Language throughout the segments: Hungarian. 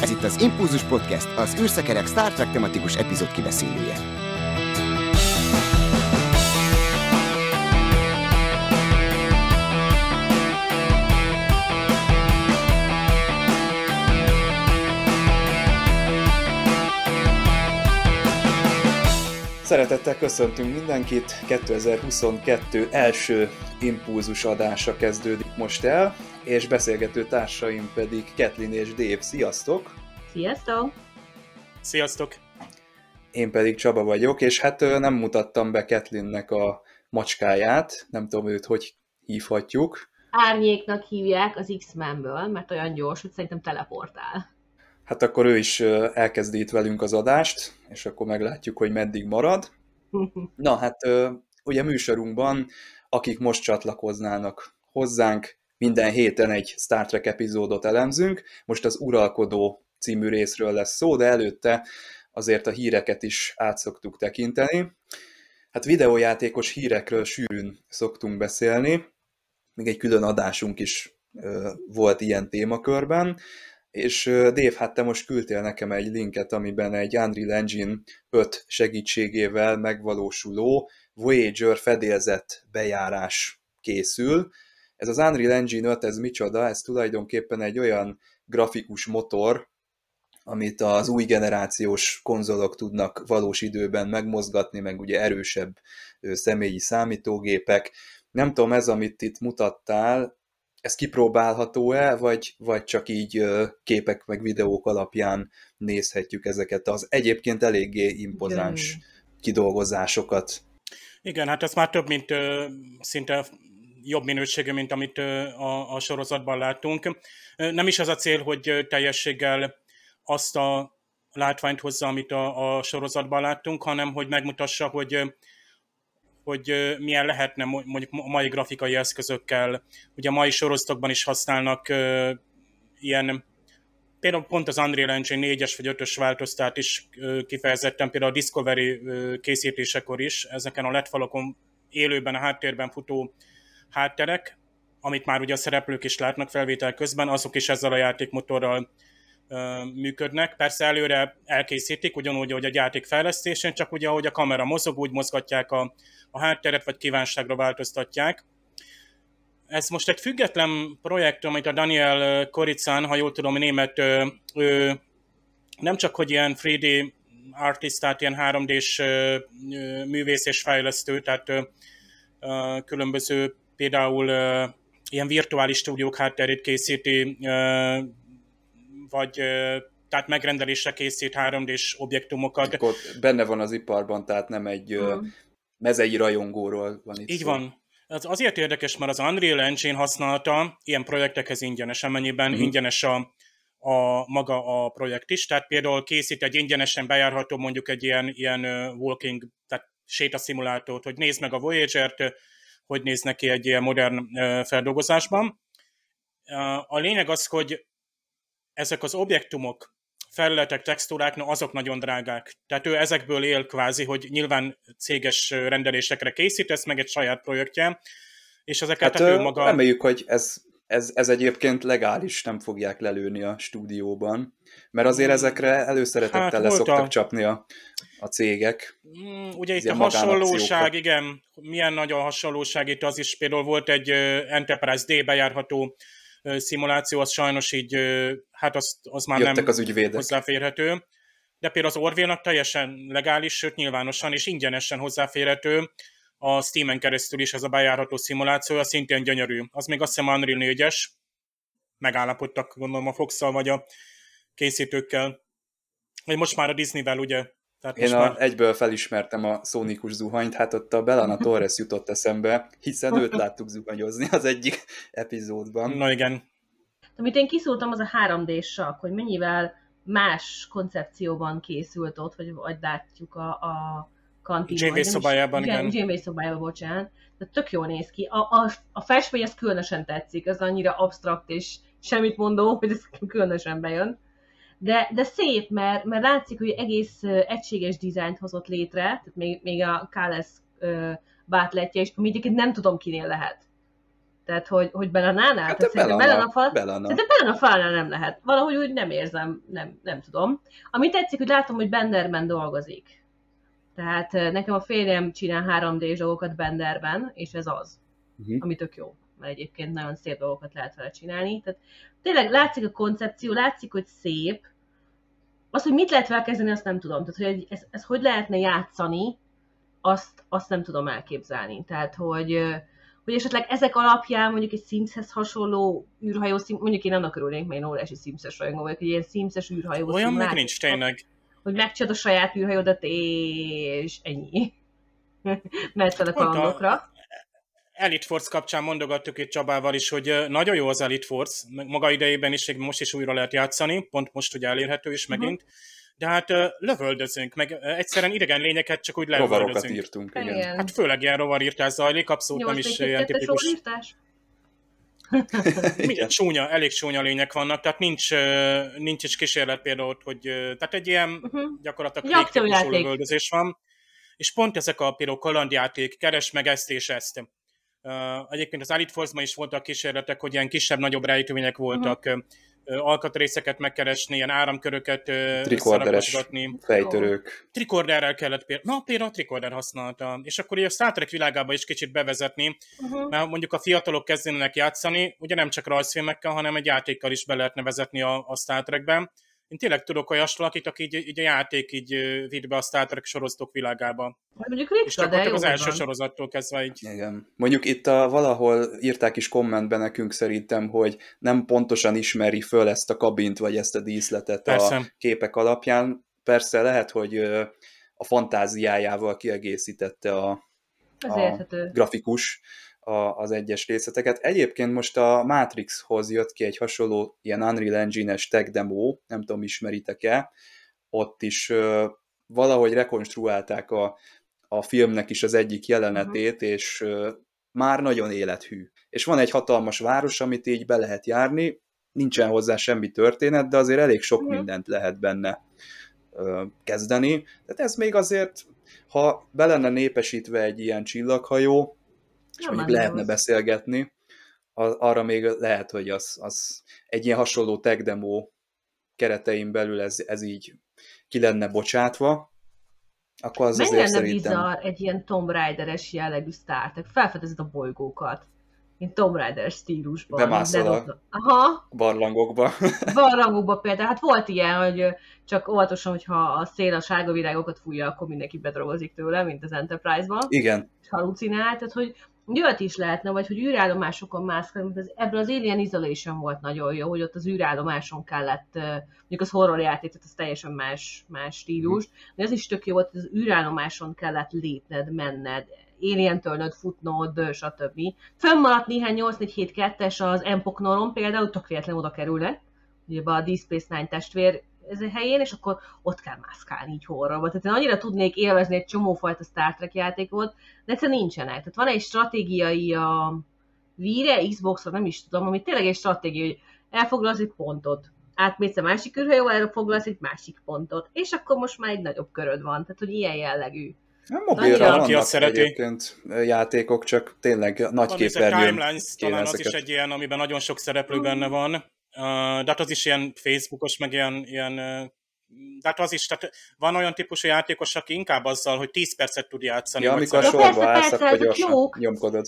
Ez itt az Impulzus Podcast, az űrszekerek Star Trek tematikus epizód kibeszélője. Szeretettel köszöntünk mindenkit, 2022 első impulzus adása kezdődik most el, és beszélgető társaim pedig Ketlin és Dave. Sziasztok! Sziasztok! Sziasztok! Én pedig Csaba vagyok, és hát nem mutattam be Ketlinnek a macskáját, nem tudom őt hogy hívhatjuk. Árnyéknak hívják az X-Menből, mert olyan gyors, hogy szerintem teleportál. Hát akkor ő is elkezdi itt velünk az adást, és akkor meglátjuk, hogy meddig marad. Na hát ugye műsorunkban, akik most csatlakoznának hozzánk, minden héten egy Star Trek epizódot elemzünk. Most az Uralkodó című részről lesz szó, de előtte azért a híreket is át szoktuk tekinteni. Hát videójátékos hírekről sűrűn szoktunk beszélni, még egy külön adásunk is volt ilyen témakörben, és Dave, hát te most küldtél nekem egy linket, amiben egy Unreal Engine 5 segítségével megvalósuló Voyager fedélzett bejárás készül. Ez az Unreal Engine 5, ez micsoda? Ez tulajdonképpen egy olyan grafikus motor, amit az új generációs konzolok tudnak valós időben megmozgatni, meg ugye erősebb személyi számítógépek. Nem tudom, ez, amit itt mutattál, ez kipróbálható-e, vagy, vagy csak így képek meg videók alapján nézhetjük ezeket az egyébként eléggé impozáns Igen. kidolgozásosokat? Igen, hát ez már több, mint szinte jobb minőségű, mint amit a, a sorozatban láttunk. Nem is az a cél, hogy teljességgel azt a látványt hozza, amit a, a sorozatban láttunk, hanem hogy megmutassa, hogy hogy milyen lehetne mondjuk a mai grafikai eszközökkel. Ugye a mai sorozatokban is használnak ilyen, például pont az Unreal Engine 4-es vagy 5-ös változtát is kifejezetten, például a Discovery készítésekor is, ezeken a letfalokon élőben a háttérben futó hátterek, amit már ugye a szereplők is látnak felvétel közben, azok is ezzel a játékmotorral működnek. Persze előre elkészítik, ugyanúgy, hogy a játék fejlesztésén, csak ugye, ahogy a kamera mozog, úgy mozgatják a, a hátteret, vagy kívánságra változtatják. Ez most egy független projekt, amit a Daniel Koricán, ha jól tudom, német, ő nem csak, hogy ilyen 3D artist, tehát ilyen 3D-s művész és fejlesztő, tehát különböző például ilyen virtuális stúdiók hátterét készíti, vagy tehát megrendelésre készít 3D-s objektumokat. Akkor benne van az iparban, tehát nem egy mm. mezei rajongóról van itt Így szó. van. Ez azért érdekes, mert az Unreal Engine használata ilyen projektekhez ingyenes, amennyiben mm. ingyenes a, a maga a projekt is. Tehát például készít egy ingyenesen bejárható mondjuk egy ilyen, ilyen walking, tehát sétaszimulátort, hogy nézd meg a Voyager-t, hogy néz neki egy ilyen modern feldolgozásban. A lényeg az, hogy ezek az objektumok, felületek, textúrák, no, azok nagyon drágák. Tehát ő ezekből él kvázi, hogy nyilván céges rendelésekre készít, ez meg egy saját projektje, és ezeket hát, ő maga... Reméljük, hogy ez, ez, ez egyébként legális, nem fogják lelőni a stúdióban, mert azért ezekre előszeretettel hát, le szoktak a... csapni a, a cégek. Mm, ugye itt a hasonlóság, igen, milyen nagy a hasonlóság itt az is, például volt egy Enterprise D bejárható szimuláció, az sajnos így, hát az, az már Jöttek nem az ügyvédek. hozzáférhető. De például az Orville-nak teljesen legális, sőt nyilvánosan és ingyenesen hozzáférhető a Steam-en keresztül is ez a bejárható szimuláció, az szintén gyönyörű. Az még azt hiszem Unreal 4-es, megállapodtak gondolom a fox vagy a készítőkkel. Vagy most már a Disney-vel ugye tehát Én a, már... egyből felismertem a szónikus zuhanyt, hát ott a Belana Torres jutott eszembe, hiszen őt láttuk zuhanyozni az egyik epizódban. Na igen. Amit én kiszúrtam, az a 3D sak, hogy mennyivel más koncepcióban készült ott, vagy, vagy látjuk a, a kantinban. Janeway szobájában, igen. Igen, Janeway szobájában, bocsánat. De tök jól néz ki. A, a, a festmény ez különösen tetszik, az annyira abstrakt és semmit mondó, hogy ez különösen bejön de, de szép, mert, mert látszik, hogy egész egységes dizájnt hozott létre, tehát még, még a Kálesz bátletje is, ami egyébként nem tudom kinél lehet. Tehát, hogy, hogy Belanánál? Hát Tehát Belana, Belana fal... Belana. Szerintem Belana falnál nem lehet. Valahogy úgy nem érzem, nem, nem tudom. Ami tetszik, hogy látom, hogy Benderben dolgozik. Tehát eh, nekem a férjem csinál 3D-s dolgokat Benderben, és ez az, Uh-huh. ami tök jó. Mert egyébként nagyon szép dolgokat lehet vele csinálni. Tehát tényleg látszik a koncepció, látszik, hogy szép. Az, hogy mit lehet vele kezdeni, azt nem tudom. Tehát, hogy ez, ez hogy lehetne játszani, azt, azt nem tudom elképzelni. Tehát, hogy, hogy esetleg ezek alapján mondjuk egy Simshez hasonló űrhajó, mondjuk én annak örülnék, mert én óriási Simses rajongó vagyok, hogy ilyen Simses űrhajó Olyan még nincs tényleg. hogy megcsinálod a saját űrhajódat, és ennyi. Mehetsz fel a- kalandokra. Elite Force kapcsán mondogattuk itt Csabával is, hogy nagyon jó az Elite Force, meg maga idejében is, még most is újra lehet játszani, pont most ugye elérhető is Mhm. megint, de hát lövöldözünk, meg egyszerűen idegen lényeket csak úgy Rovarokat lövöldözünk. írtunk, igen. Igen. Hát főleg ilyen rovarírtás zajlik, abszolút nem is ilyen 8 tipikus. órírtás? Igen, csúnya, elég csúnya lények vannak, tehát nincs, nincs is kísérlet például hogy tehát egy ilyen Uh-huh. gyakorlatilag lövöldözés van, és pont ezek a például kalandjáték, keres meg ezt és ezt. Uh, egyébként az Elite Force-ban is voltak kísérletek, hogy ilyen kisebb-nagyobb rejtvények voltak, uh-huh. alkatrészeket megkeresni, ilyen áramköröket uh, Trikorderes fejtörők. Trikorderrel kellett például, na például a trikorder használta, és akkor így a Star Trek világába is kicsit bevezetni, Uh-huh. mert mondjuk a fiatalok kezdenek játszani, ugye nem csak rajzfilmekkel, hanem egy játékkal is be lehetne vezetni a, a Star Trekben. Én tényleg tudok olyan valakit, aki így, így a játék így vitt be a Star Trek sorozatok világába. Mondjuk És ritka, de jó gyakorlatilag az első van. sorozattól kezdve így. Igen. Mondjuk itt a, valahol írták is kommentben nekünk szerintem, hogy nem pontosan ismeri föl ezt a kabint, vagy ezt a díszletet a Persze. képek alapján. Persze lehet, hogy a fantáziájával kiegészítette a, Ez a érthető. grafikus a, az egyes részleteket. Egyébként most a Matrixhoz jött ki egy hasonló ilyen Unreal Engine-es tech demo, nem tudom, ismeritek-e, ott is ö, valahogy rekonstruálták a, a filmnek is az egyik jelenetét, uh-huh. és ö, már nagyon élethű. És van egy hatalmas város, amit így be lehet járni, nincsen hozzá semmi történet, de azért elég sok uh-huh. mindent lehet benne ö, kezdeni. Tehát ez még azért, ha be lenne népesítve egy ilyen csillaghajó, és Nem mondjuk lehetne rossz. beszélgetni, az, arra még lehet, hogy az, az egy ilyen hasonló tech demo keretein belül ez, ez így ki lenne bocsátva, akkor az Mennyire azért szerintem... bizarr egy ilyen Tomb Raider-es jellegű Star Trek? Felfedezed a bolygókat. Mint Tomb Raider stílusban. Bemászol a- Aha, barlangokba. barlangokban például. Hát volt ilyen, hogy csak óvatosan, hogyha a szél a sárga virágokat fújja, akkor mindenki bedrogozik tőle, mint az Enterprise-ban. Igen, és halucinál, tehát hogy olyat is lehetne, vagy hogy űrállomásokon mászkálni, mint az, ebből az Alien Isolation volt nagyon jó, hogy ott az űrállomáson kellett, mondjuk az horror játék, tehát az teljesen más, más stílus, de az is tök jó volt, hogy az űrállomáson kellett lépned, menned, alien tölnöd, futnod, stb. Fönnmaradt néhány 8472-es az Empoknoron például, tök véletlenül oda kerülnek, ugye a Deep Space Nine testvér ez a helyén, és akkor ott kell mászkálni így horrorba. Tehát én annyira tudnék élvezni egy csomófajta Star Trek játékot, de egyszerűen nincsenek. Tehát van egy stratégiai a Vire, Xbox-ra, nem is tudom, ami tényleg egy stratégia, hogy elfoglalsz egy pontot, átmész a másik űrhajóval, elfoglalsz egy másik pontot, és akkor most már egy nagyobb köröd van. Tehát, hogy ilyen jellegű. nem mobilra Annyira- vannak Aki azt szereti. egyébként játékok, csak tényleg nagy a képernyőn Timelines, kéne talán az is egy ilyen, amiben nagyon sok szereplő benne van. De hát az is ilyen Facebookos, meg ilyen, ilyen de hát az is, tehát van olyan típusú játékos, aki inkább azzal, hogy 10 percet tud játszani. Ja, amikor Ja, sorba persze, állsz, persze, akkor gyorsan nyomkodod.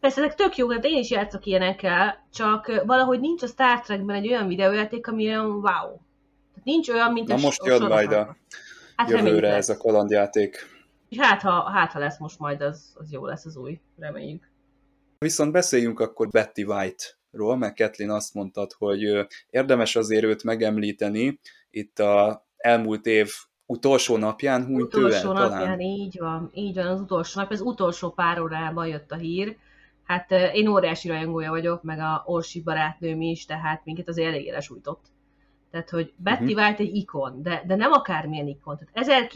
Persze, ezek tök jók, hát én is játszok ilyenekkel, csak valahogy nincs a Star Trekben egy olyan videójáték, ami olyan wow. Tehát nincs olyan, mint Na a most jön majd a hát jövőre ez a kalandjáték. Hát ha, hát, ha lesz most majd, az, az jó lesz az új, reméljük. Viszont beszéljünk akkor Betty White-ról, mert Kathleen azt mondtad, hogy érdemes azért őt megemlíteni. Itt a elmúlt év utolsó napján hunyt utolsó talán. napján, így van, így van, az utolsó nap, az utolsó pár órában jött a hír. Hát én óriási rajongója vagyok, meg a Orsi barátnőm is, tehát minket az eléggé lesújtott. Tehát, hogy Betty. White egy ikon, de, de nem akármilyen ikon. Tehát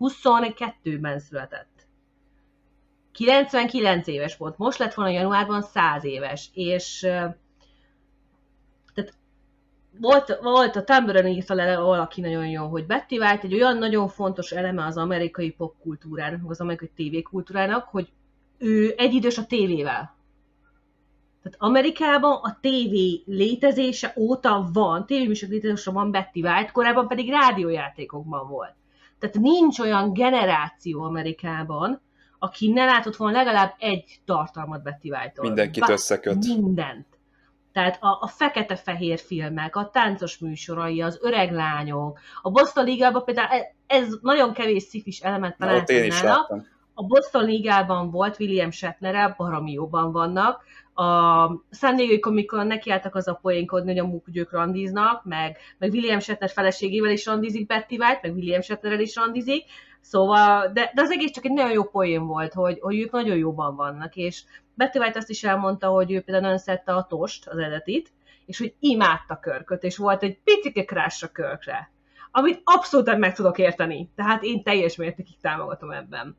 1922-ben született. 99 éves volt, most lett volna januárban 100 éves, és tehát volt, volt a Tumblr-en írta le valaki nagyon jó, hogy Betty White egy olyan nagyon fontos eleme az amerikai popkultúrának, az amerikai tévékultúrának, hogy ő egyidős a tévével. Tehát Amerikában a TV létezése óta van, tévéműsor létezése van Betty White, korábban pedig rádiójátékokban volt. Tehát nincs olyan generáció Amerikában, aki ne látott volna legalább egy tartalmat Betty White-tól. Mindenkit összeköt. Mindent. Tehát a, a fekete-fehér filmek, a táncos műsorai, az öreg lányok, a Boston Ligában például ez, ez nagyon kevés szifis elemet találtam nála. Láttam. A Boston Ligában volt William Shatner, baromi jóban vannak, a San Diego Comic-Con nekiálltak az a poénkodni, hogy amúgy hogy ők randiznak, meg, meg William Shatner feleségével is randizik Betty White, meg William Shatnerrel is randizik, szóval, de, de az egész csak egy nagyon jó poén volt, hogy, hogy ők nagyon jóban vannak, és Betty White azt is elmondta, hogy ő például nagyon szedte a tost, az edetit, és hogy imádta körköt, és volt egy picike krásra körkre, amit abszolút meg tudok érteni, tehát én teljes mértékig támogatom ebben.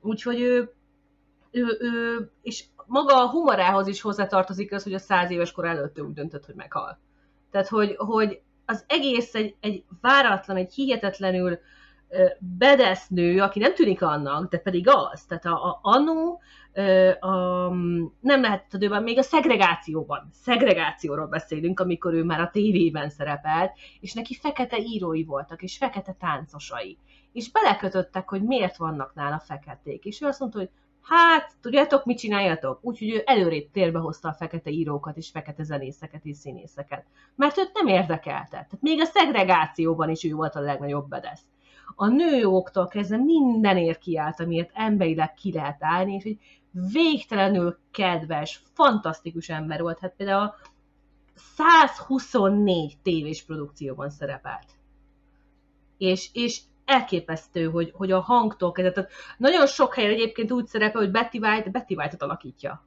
Úgyhogy ő, ő, ő, és maga a humorához is hozzátartozik az, hogy a száz éves kor előtt úgy döntött, hogy meghal. Tehát, hogy, hogy az egész egy, egy váratlan, egy hihetetlenül bedesz nő, aki nem tűnik annak, de pedig az. Tehát a, a annó a, nem lehet időben, még a szegregációban, szegregációról beszélünk, amikor ő már a tévében szerepelt, és neki fekete írói voltak, és fekete táncosai. És belekötöttek, hogy miért vannak nála feketék. És ő azt mondta, hogy Hát, tudjátok, mit csináljatok? Úgyhogy ő előrébb térbe hozta a fekete írókat és fekete zenészeket és színészeket. Mert őt nem érdekelte. Tehát még a szegregációban is ő volt a legnagyobb bedesz. A nőjogoktól kezdve mindenért kiállt, amiért emberileg ki lehet állni, és egy végtelenül kedves, fantasztikus ember volt. Hát például 124 tévés produkcióban szerepelt. És, és elképesztő, hogy, hogy a hangtól kezdve, tehát nagyon sok helyen egyébként úgy szerepel, hogy Betty White Betty White-ot alakítja.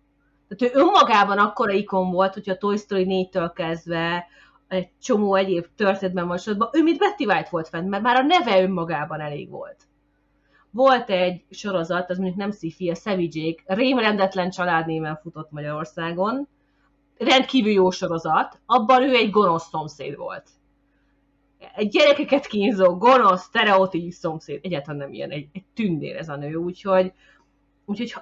Tehát ő önmagában akkora ikon volt, hogyha a Toy Story 4-től kezdve egy csomó egyéb történetben van sorozatban, ő mint Betty White volt fent, mert már a neve önmagában elég volt. Volt egy sorozat, az mondjuk nem sci a Savage rémrendetlen családnéven futott Magyarországon, rendkívül jó sorozat, abban ő egy gonosz szomszéd volt. Egy gyerekeket kínzó, gonosz, sztereotív szomszéd, egyáltalán nem ilyen, egy, egy tündér ez a nő, úgyhogy, úgyhogy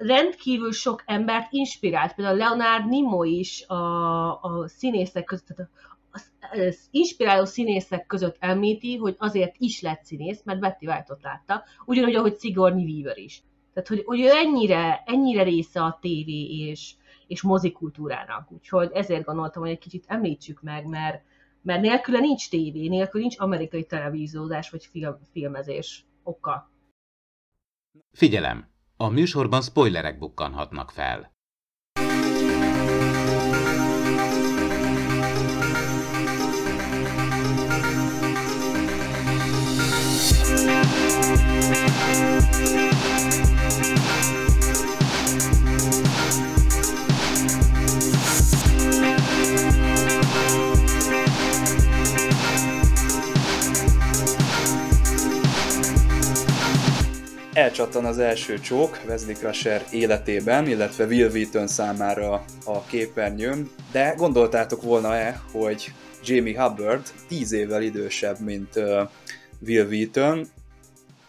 rendkívül sok embert inspirált, például Leonard Nimoy is a, a színészek között, tehát az, az inspiráló színészek között említi, hogy azért is lett színész, mert Betty White-ot látta, ugyanúgy, ahogy Sigourney Weaver is. Tehát, hogy, hogy ő ennyire, ennyire része a tévé és, és mozikultúrának, úgyhogy ezért gondoltam, hogy egy kicsit említsük meg, mert, mert nélküle nincs tévé, nélkül nincs amerikai televíziózás vagy film, filmezés oka. Figyelem! A műsorban spoilerek bukkanhatnak fel. Elcsattan az első csók Wesley Crusher életében, illetve Will Wheaton számára a képernyőn, de gondoltátok volna-e, hogy Jamie Hubbard 10 évvel idősebb, mint uh, Will Wheaton,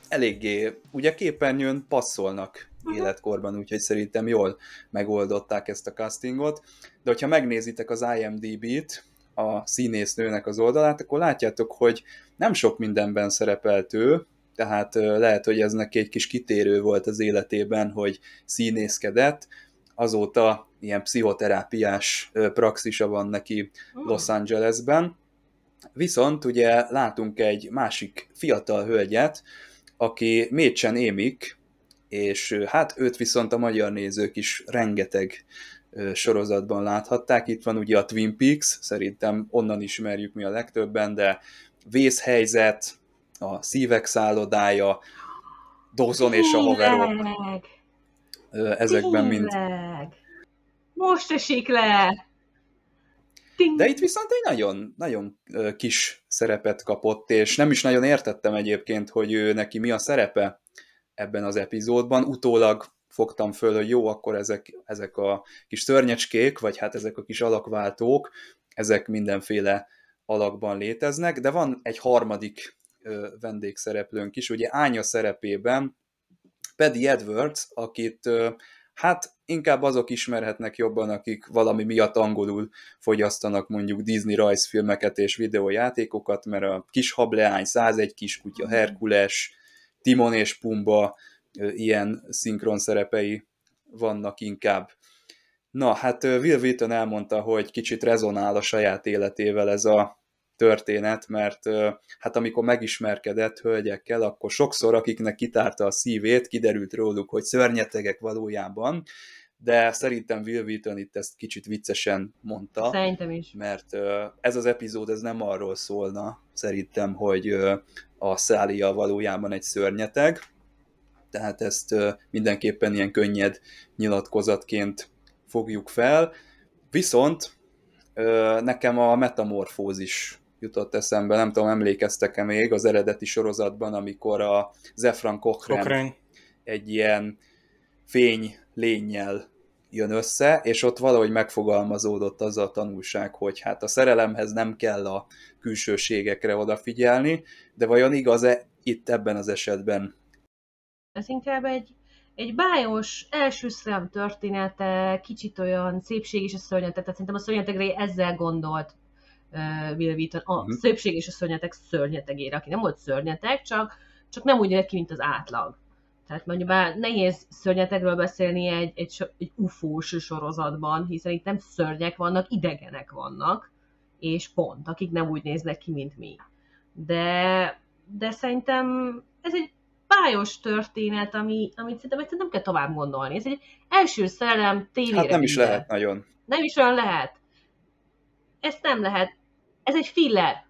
eléggé ugye képernyőn passzolnak uh-huh. életkorban, úgyhogy szerintem jól megoldották ezt a castingot, de hogyha megnézitek az IMDb-t, a színésznőnek az oldalát, akkor látjátok, hogy nem sok mindenben szerepelt ő, tehát lehet, hogy ez neki egy kis kitérő volt az életében, hogy színészkedett, azóta ilyen pszichoterápiás praxisa van neki hmm. Los Angelesben. Viszont ugye látunk egy másik fiatal hölgyet, aki Mécsen Émik, és hát őt viszont a magyar nézők is rengeteg sorozatban láthatták. Itt van ugye a Twin Peaks, szerintem onnan ismerjük mi a legtöbben, de vészhelyzet, a szívek szállodája, Dawson és a haverok. Ezekben mind. Most esik le! Ting. De itt viszont egy nagyon, nagyon kis szerepet kapott, és nem is nagyon értettem egyébként, hogy ő neki mi a szerepe ebben az epizódban. Utólag fogtam föl, hogy jó, akkor ezek, ezek a kis szörnyecskék, vagy hát ezek a kis alakváltók, ezek mindenféle alakban léteznek, de van egy harmadik vendégszereplőnk is, ugye Ánya szerepében Paddy Edwards, akit hát inkább azok ismerhetnek jobban, akik valami miatt angolul fogyasztanak mondjuk Disney rajzfilmeket és videójátékokat, mert a kis hableány, 101 kiskutya, Herkules, Timon és Pumba ilyen szinkron szerepei vannak inkább. Na, hát Will Wheaton elmondta, hogy kicsit rezonál a saját életével ez a történet, mert hát amikor megismerkedett hölgyekkel, akkor sokszor, akiknek kitárta a szívét, kiderült róluk, hogy szörnyetegek valójában, de szerintem Will Wheaton itt ezt kicsit viccesen mondta. Szerintem is. Mert ez az epizód ez nem arról szólna, szerintem, hogy a Szália valójában egy szörnyeteg, tehát ezt mindenképpen ilyen könnyed nyilatkozatként fogjuk fel. Viszont nekem a metamorfózis jutott eszembe, nem tudom, emlékeztek-e még az eredeti sorozatban, amikor a Zefran Cochrane, Cochrane. egy ilyen fény lényel jön össze, és ott valahogy megfogalmazódott az a tanulság, hogy hát a szerelemhez nem kell a külsőségekre odafigyelni, de vajon igaz-e itt ebben az esetben? Ez inkább egy, egy bájos, első szem története, kicsit olyan szépség és a szörnyetek, tehát szerintem a szörnyetegre ezzel gondolt uh, Will Wheaton, a uh-huh. szépség és a szörnyetek szörnyetegére, aki nem volt szörnyeteg, csak, csak nem úgy nézett ki, mint az átlag. Tehát mondjuk már nehéz szörnyetegről beszélni egy, egy, egy ufós sorozatban, hiszen itt nem szörnyek vannak, idegenek vannak, és pont, akik nem úgy néznek ki, mint mi. De, de szerintem ez egy bájos történet, ami, amit szerintem nem kell tovább gondolni. Ez egy első szerelem tévére. Hát nem is lehet nagyon. Nem is olyan lehet. Ezt nem lehet. Ez egy filler.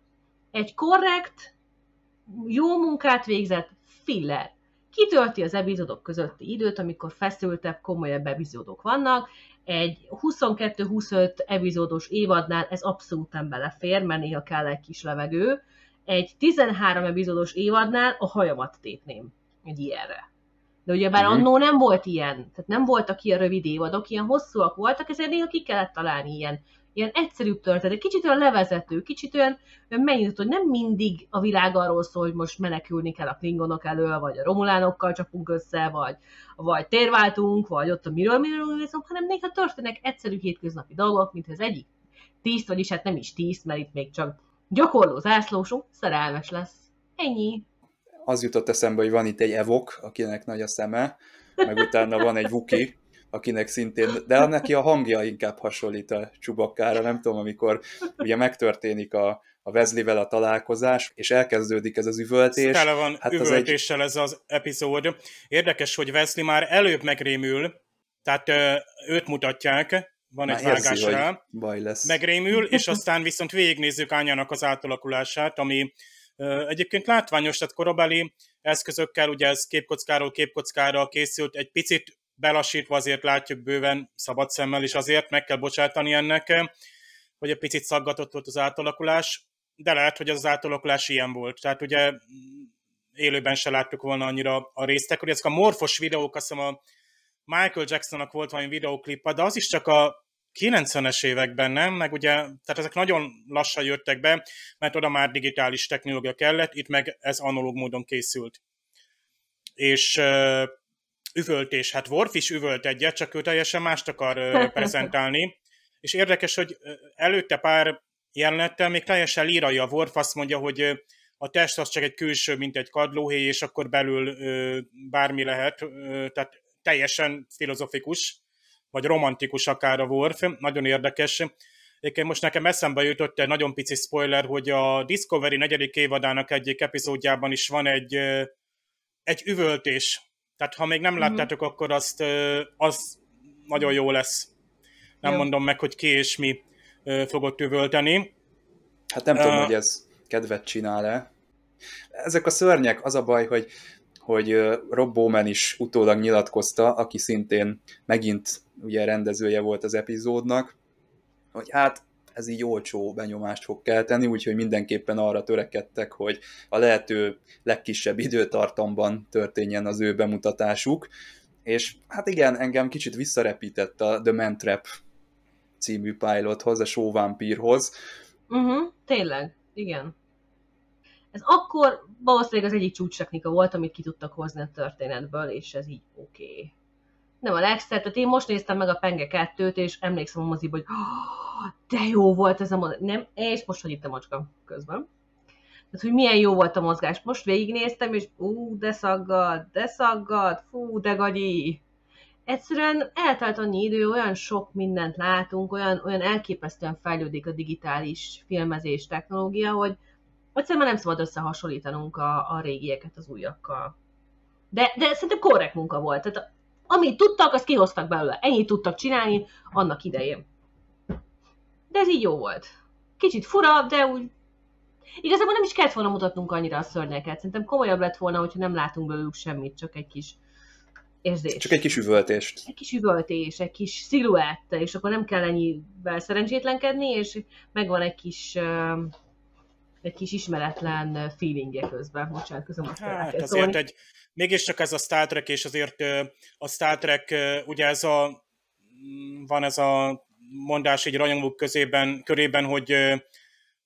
Egy korrekt, jó munkát végzett filler. Kitölti az epizódok közötti időt, amikor feszültebb, komolyabb epizódok vannak. Egy 22-25 epizódos évadnál ez abszolút nem belefér, mert néha kell egy kis levegő egy 13 epizódos évadnál a hajamat tépném egy ilyenre. De ugye bár uh-huh. annó nem volt ilyen, tehát nem voltak ilyen rövid évadok, ilyen hosszúak voltak, ezért néha ki kellett találni ilyen, ilyen egyszerűbb történet, kicsit olyan levezető, kicsit olyan, megnyitott, hogy nem mindig a világ arról szól, hogy most menekülni kell a klingonok elől, vagy a romulánokkal csapunk össze, vagy, vagy térváltunk, vagy ott a miről, miről miről hanem néha történnek egyszerű hétköznapi dolgok, mint az egyik tíz, vagyis hát nem is tíz, mert itt még csak Gyakorló zászlósunk szerelmes lesz. Ennyi. Az jutott eszembe, hogy van itt egy evok, akinek nagy a szeme, meg utána van egy vuki, akinek szintén, de neki a hangja inkább hasonlít a csubakkára, nem tudom, amikor ugye megtörténik a, a Wesley-vel a találkozás, és elkezdődik ez az üvöltés. Tele van hát üvöltéssel egy... ez az epizód. Érdekes, hogy Wesley már előbb megrémül, tehát őt mutatják, van Már egy vágás rá, baj lesz. megrémül, és aztán viszont végignézzük Ányának az átalakulását, ami egyébként látványos, tehát korabeli eszközökkel, ugye ez képkockáról képkockára készült, egy picit belassítva azért látjuk bőven szabad szemmel, és azért meg kell bocsátani ennek, hogy egy picit szaggatott volt az átalakulás, de lehet, hogy az átalakulás ilyen volt. Tehát ugye élőben se láttuk volna annyira a résztek, hogy ezek a morfos videók, azt hiszem a Michael Jacksonnak volt valami videóklip, de az is csak a 90-es években nem, meg ugye, tehát ezek nagyon lassan jöttek be, mert oda már digitális technológia kellett, itt meg ez analóg módon készült. És üvöltés, hát Worf is üvölt egyet, csak ő teljesen mást akar prezentálni, és érdekes, hogy előtte pár jelenettel még teljesen a Worf, azt mondja, hogy a test az csak egy külső, mint egy kadlóhéj, és akkor belül bármi lehet, tehát teljesen filozofikus, vagy romantikus akár a Worf, nagyon érdekes. Egyébként most nekem eszembe jutott egy nagyon pici spoiler, hogy a Discovery negyedik évadának egyik epizódjában is van egy, egy üvöltés. Tehát ha még nem mm-hmm. láttátok, akkor azt, az nagyon jó lesz. Nem jó. mondom meg, hogy ki és mi fogott üvölteni. Hát nem uh, tudom, hogy ez kedvet csinál-e. Ezek a szörnyek, az a baj, hogy hogy Rob Bowman is utólag nyilatkozta, aki szintén megint ugye rendezője volt az epizódnak, hogy hát ez így olcsó benyomást fog kelteni, úgyhogy mindenképpen arra törekedtek, hogy a lehető legkisebb időtartamban történjen az ő bemutatásuk, és hát igen, engem kicsit visszarepített a The Man Trap című pilothoz, a Show Vampirhoz. Uh-huh, tényleg, igen. Ez akkor valószínűleg az egyik csúcstechnika volt, amit ki tudtak hozni a történetből, és ez így oké. Okay. Nem a legszebb, tehát én most néztem meg a Penge 2-t, és emlékszem a moziba, hogy de jó volt ez a mozi. Nem, és most, hogy itt a macska közben. Tehát, hogy milyen jó volt a mozgás. Most végignéztem, és ú, de szaggad, de szaggad, fú, de gagyi. Egyszerűen eltelt annyi idő, olyan sok mindent látunk, olyan, olyan elképesztően fejlődik a digitális filmezés technológia, hogy egyszerűen nem szabad összehasonlítanunk a, a régieket az újakkal. De, de szerintem korrekt munka volt. Tehát amit tudtak, azt kihoztak belőle. Ennyit tudtak csinálni annak idején. De ez így jó volt. Kicsit fura, de úgy Igazából nem is kellett volna mutatnunk annyira a szörnyeket. Szerintem komolyabb lett volna, hogyha nem látunk belőlük semmit, csak egy kis érzés. Csak egy kis üvöltést. Egy kis üvöltés, egy kis sziluett, és akkor nem kell ennyivel szerencsétlenkedni, és megvan egy kis egy kis ismeretlen feelingje közben. Bocsánat, közben most hát, azért szólni. egy, mégiscsak ez a Star Trek, és azért a Star Trek, ugye ez a van ez a mondás egy rajongók közében, körében, hogy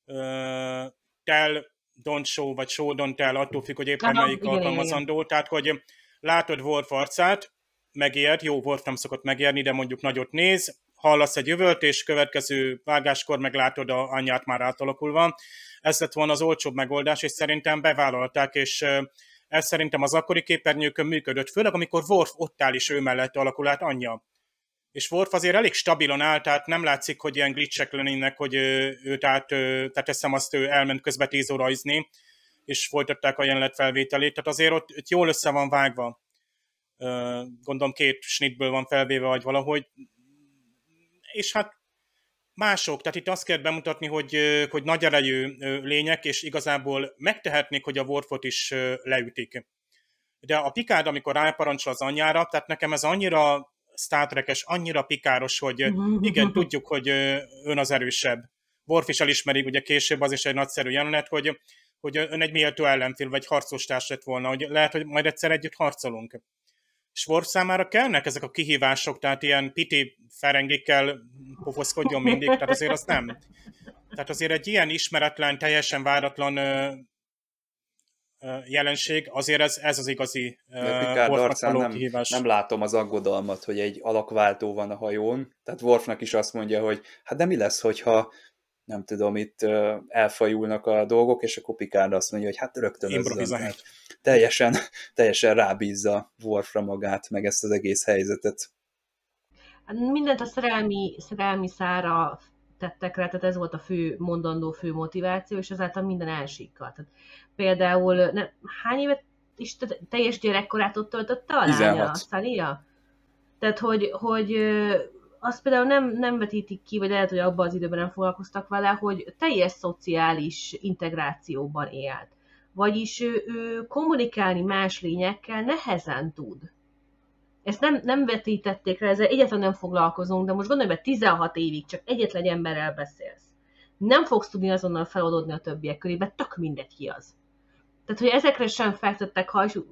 uh, tell, don't show, vagy show, don't tell, attól függ, hogy éppen Aha, melyik igen, alkalmazandó. Igen. Tehát, hogy látod Worf arcát, megijed, jó, Worf nem szokott megérni, de mondjuk nagyot néz, hallasz egy jövőt, és következő vágáskor meglátod a anyját már átalakulva. Ez lett volna az olcsóbb megoldás, és szerintem bevállalták, és ez szerintem az akkori képernyőkön működött, főleg amikor Worf ott áll is ő mellett alakul át anyja és Worf azért elég stabilan áll, tehát nem látszik, hogy ilyen glitchek lennének, hogy ő, ő tehát, tehát teszem azt, ő elment közbe tíz óraizni, és folytatták a jelenet felvételét, tehát azért ott, ott jól össze van vágva. Gondolom két snitből van felvéve, vagy valahogy. És hát mások, tehát itt azt kell bemutatni, hogy, hogy nagy erejű lények, és igazából megtehetnék, hogy a Worfot is leütik. De a Picard, amikor ráparancsol az anyjára, tehát nekem ez annyira Star Trek-es, annyira pikáros, hogy igen, tudjuk, hogy ön az erősebb. Worf is elismeri, ugye később az is egy nagyszerű jelenet, hogy, hogy ön egy méltó ellenfél, vagy harcos társ lett volna, hogy lehet, hogy majd egyszer együtt harcolunk. Worf számára kellnek ezek a kihívások, tehát ilyen piti ferengikkel pofoszkodjon mindig, tehát azért az nem. Tehát azért egy ilyen ismeretlen, teljesen váratlan jelenség, azért ez, ez az igazi Picard nem, kihívás. nem látom az aggodalmat, hogy egy alakváltó van a hajón, tehát Worfnak is azt mondja, hogy hát de mi lesz, hogyha nem tudom, itt elfajulnak a dolgok, és akkor Picard azt mondja, hogy hát rögtön hát teljesen, teljesen rábízza Worfra magát, meg ezt az egész helyzetet. Mindent a szerelmi, szerelmi szára tettek rá, tehát ez volt a fő mondandó, fő motiváció, és ezáltal minden elsikkal. Tehát például ne, hány évet is teljes gyerekkorát ott töltötte a lánya, Szalia? Tehát, hogy, hogy azt például nem, nem vetítik ki, vagy lehet, hogy abban az időben nem foglalkoztak vele, hogy teljes szociális integrációban élt. Vagyis ő, ő kommunikálni más lényekkel nehezen tud. Ezt nem, nem vetítették rá, ezzel egyetlen nem foglalkozunk, de most gondolj be, 16 évig csak egyetlen emberrel beszélsz. Nem fogsz tudni azonnal feladodni a többiek körébe, tök mindegy ki az. Tehát, hogy ezekre sem fektettek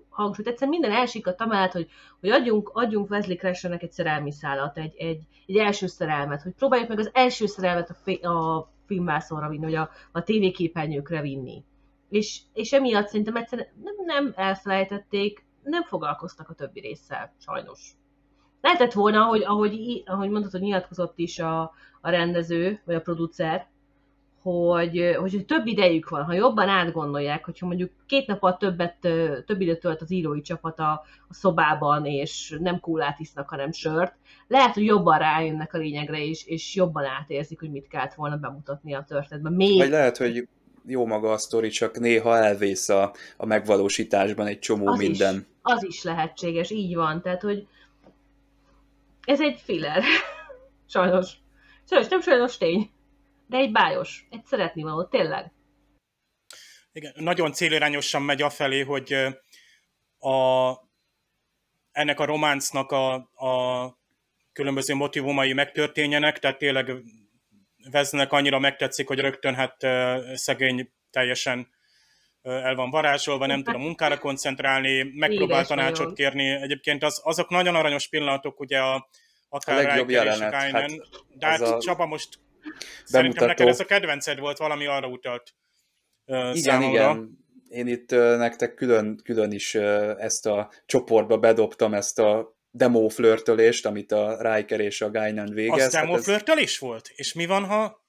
hangsúlyt. Egyszerűen minden elsikadt amellett, hogy, hogy adjunk, adjunk Wesley Crashnernek egy szerelmi szállat, egy, egy, egy első szerelmet, hogy próbáljuk meg az első szerelmet a, fi, a filmvászonra vinni, vagy a, a tévéképernyőkre vinni. És, és emiatt szerintem egyszerűen nem, nem elfelejtették, nem foglalkoztak a többi résszel, sajnos. Lehetett volna, hogy, ahogy, ahogy mondtad, hogy nyilatkozott is a, a rendező, vagy a producer, hogy, hogy több idejük van, ha jobban átgondolják, hogyha mondjuk két nap többet, több időt tölt az írói csapat a, a szobában, és nem kólát isznak, hanem sört, lehet, hogy jobban rájönnek a lényegre, és, és jobban átérzik, hogy mit kellett volna bemutatni a történetben. Még... Vagy lehet, hogy jó maga a sztori, csak néha elvész a, a megvalósításban egy csomó az minden. Is, az is lehetséges, így van. Tehát, hogy ez egy filler. sajnos. Sajnos, nem sajnos tény de egy bájos, egy szeretni való, tényleg. Igen, nagyon célirányosan megy afelé, hogy a, ennek a románcnak a, a különböző motivumai megtörténjenek, tehát tényleg Veznek annyira megtetszik, hogy rögtön hát szegény teljesen el van varázsolva, nem tud a munkára koncentrálni, megpróbál tanácsot kérni. Egyébként az, azok nagyon aranyos pillanatok, ugye a, akár a legjobb jelenet. Hát, de hát a... Csaba most Szerintem neked ez a kedvenced volt, valami arra utalt uh, Igen, számomra. igen. Én itt uh, nektek külön, külön is uh, ezt a csoportba bedobtam ezt a demo flörtölést, amit a Riker és a Guinan végez. Az demo hát ez... flörtölés volt? És mi van, ha...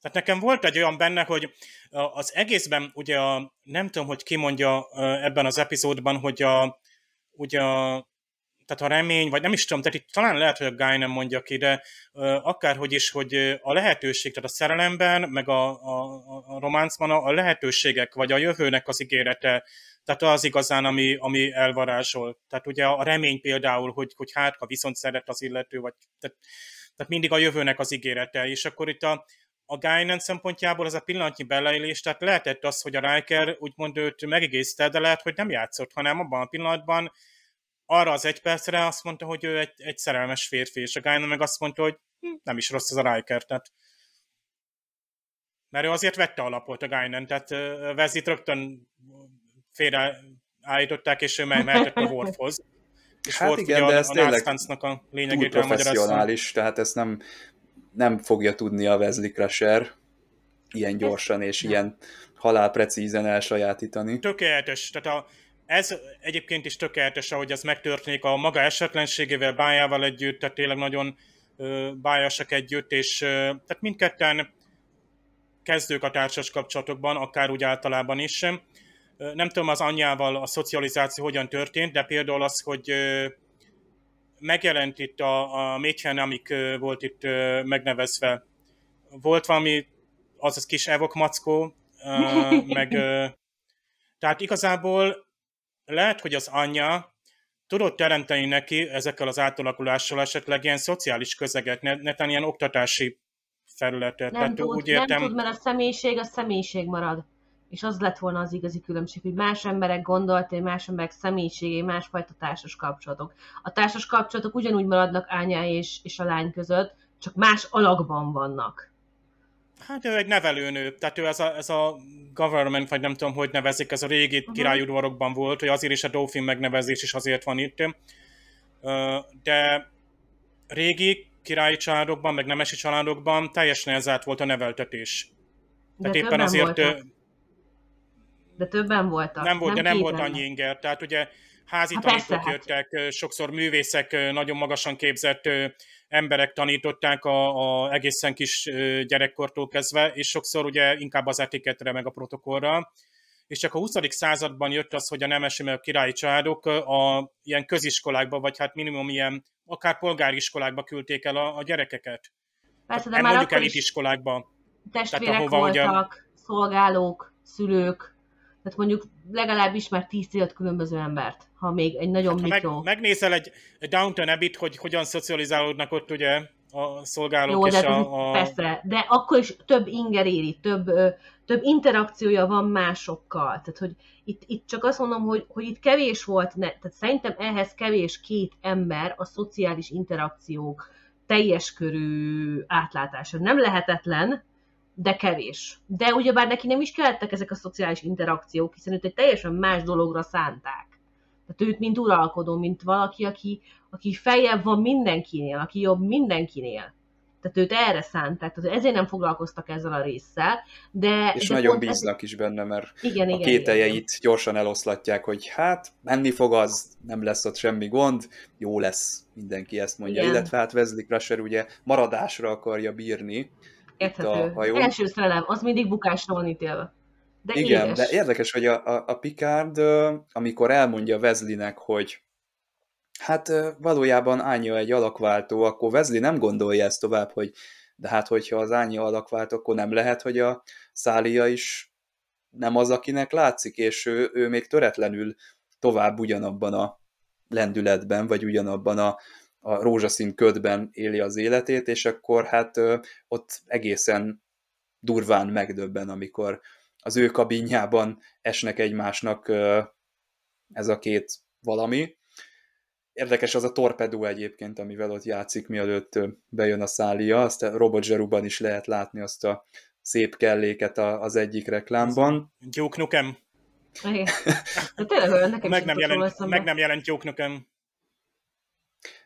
Tehát nekem volt egy olyan benne, hogy az egészben, ugye a, nem tudom, hogy ki mondja ebben az epizódban, hogy a, ugye a tehát a remény, vagy nem is tudom, tehát itt talán lehet, hogy a Guy nem mondja ki, de akárhogy is, hogy a lehetőség, tehát a szerelemben, meg a, a, a románcban a lehetőségek, vagy a jövőnek az ígérete, tehát az igazán, ami, ami elvarázsol. Tehát ugye a remény például, hogy, hogy hát, ha viszont szeret az illető, vagy tehát, tehát mindig a jövőnek az ígérete, és akkor itt a, a Guinan szempontjából ez a pillanatnyi beleélés, tehát lehetett az, hogy a Riker úgymond őt megigézte, de lehet, hogy nem játszott, hanem abban a pillanatban arra az egy percre azt mondta, hogy ő egy, egy szerelmes férfi, és a Guinan meg azt mondta, hogy hm, nem is rossz ez a Riker, tehát mert ő azért vette alapot a Guinan, tehát Vezit rögtön félre állították, és ő mehetett a Worfhoz. És hát Worf igen, ugye de ez a, tényleg a lényegét túl professzionális, tehát ezt nem, nem fogja tudni a Wesley Crusher ilyen gyorsan és ilyen halálprecízen elsajátítani. Tökéletes, tehát a, ez egyébként is tökéletes, ahogy ez megtörténik a maga esetlenségével, bájával együtt, tehát tényleg nagyon bájasak együtt, és tehát mindketten kezdők a társas kapcsolatokban, akár úgy általában is. Nem tudom az anyjával a szocializáció hogyan történt, de például az, hogy megjelent itt a, a Mädchen, amik volt itt megnevezve. Volt valami, az az kis evok mackó, meg tehát igazából lehet, hogy az anyja tudott teremteni neki ezekkel az átalakulással esetleg ilyen szociális közeget, ne, ne ilyen oktatási felületet. Nem, Tehát tud, úgy értem... nem tud, mert a személyiség a személyiség marad. És az lett volna az igazi különbség, hogy más emberek gondolták, más emberek személyiségé, másfajta társas kapcsolatok. A társas kapcsolatok ugyanúgy maradnak ányá és, és a lány között, csak más alakban vannak. Hát ő egy nevelőnő, tehát ő ez a, ez a government, vagy nem tudom, hogy nevezik, ez a régi uh-huh. királyudvarokban volt, hogy azért is a Dauphin megnevezés is azért van itt. De régi királyi családokban, meg nemesi családokban teljesen ezállt volt a neveltetés. De Tehát éppen azért... Voltak. De többen voltak. Nem volt, nem de nem volt annyi inger. Tehát ugye házi hát tanítók hát. jöttek, sokszor művészek, nagyon magasan képzett emberek tanították a, a egészen kis gyerekkortól kezdve, és sokszor ugye inkább az etiketre, meg a protokollra. És csak a 20. században jött az, hogy a nemesi, meg a királyi családok a ilyen köziskolákba, vagy hát minimum ilyen akár polgári iskolákba küldték el a, a gyerekeket. Persze, de hát már mondjuk elit iskolákba. Testvérek Tehát, ahova, voltak, ugye... szolgálók, szülők, tehát mondjuk legalábbis már 10 különböző embert, ha még egy nagyon hát, mikro. Meg, megnézel egy, egy Downton abbey hogy hogyan szocializálódnak ott ugye a szolgálók Jó, és de a, a... Persze, de akkor is több inger éri, több, több interakciója van másokkal. Tehát, hogy itt, itt csak azt mondom, hogy, hogy itt kevés volt, ne, tehát szerintem ehhez kevés két ember a szociális interakciók teljes körű átlátása. Nem lehetetlen, de kevés. De ugyebár neki nem is kellettek ezek a szociális interakciók, hiszen őt egy teljesen más dologra szánták. Tehát őt mint uralkodó, mint valaki, aki, aki feljebb van mindenkinél, aki jobb mindenkinél. Tehát őt erre szánták, tehát ezért nem foglalkoztak ezzel a résszel. De, és de nagyon bíznak ez... is benne, mert igen, a igen, kételjeit igen. gyorsan eloszlatják, hogy hát menni fog az, nem lesz ott semmi gond, jó lesz, mindenki ezt mondja. Igen. Illetve hát Wesley Crusher ugye maradásra akarja bírni, Érthető. A Első szerelem, az mindig bukásra van ítélve. De Igen, édes. de érdekes, hogy a, a, a Picard, amikor elmondja Wesleynek, hogy hát valójában Ánya egy alakváltó, akkor Wesley nem gondolja ezt tovább, hogy de hát hogyha az Ánya alakváltó, akkor nem lehet, hogy a Szália is nem az, akinek látszik, és ő, ő még töretlenül tovább ugyanabban a lendületben, vagy ugyanabban a a rózsaszín ködben éli az életét, és akkor hát ott egészen durván megdöbben, amikor az ő kabinjában esnek egymásnak ez a két valami. Érdekes az a torpedó egyébként, amivel ott játszik, mielőtt bejön a szália, azt a Robot Zseruban is lehet látni azt a szép kelléket az egyik reklámban. Duke Nukem. Igen. tényleg, nekem meg, nem jelent, meg nem jelent Duke Nukem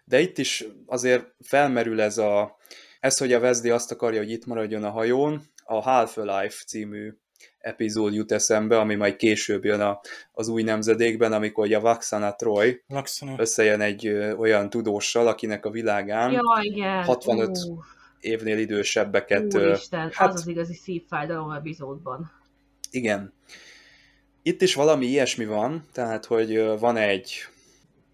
de itt is azért felmerül ez a, ez, hogy a Wesley azt akarja, hogy itt maradjon a hajón, a Half-Life című epizód jut eszembe, ami majd később jön a, az új nemzedékben, amikor a Vaxana Troy Laxana. összejön egy ö, olyan tudóssal, akinek a világán Ja, igen. 65 Ú, évnél idősebbeket... Úristen, hát- az az igazi szívfájdalom epizódban. Igen. Itt is valami ilyesmi van, tehát, hogy van egy,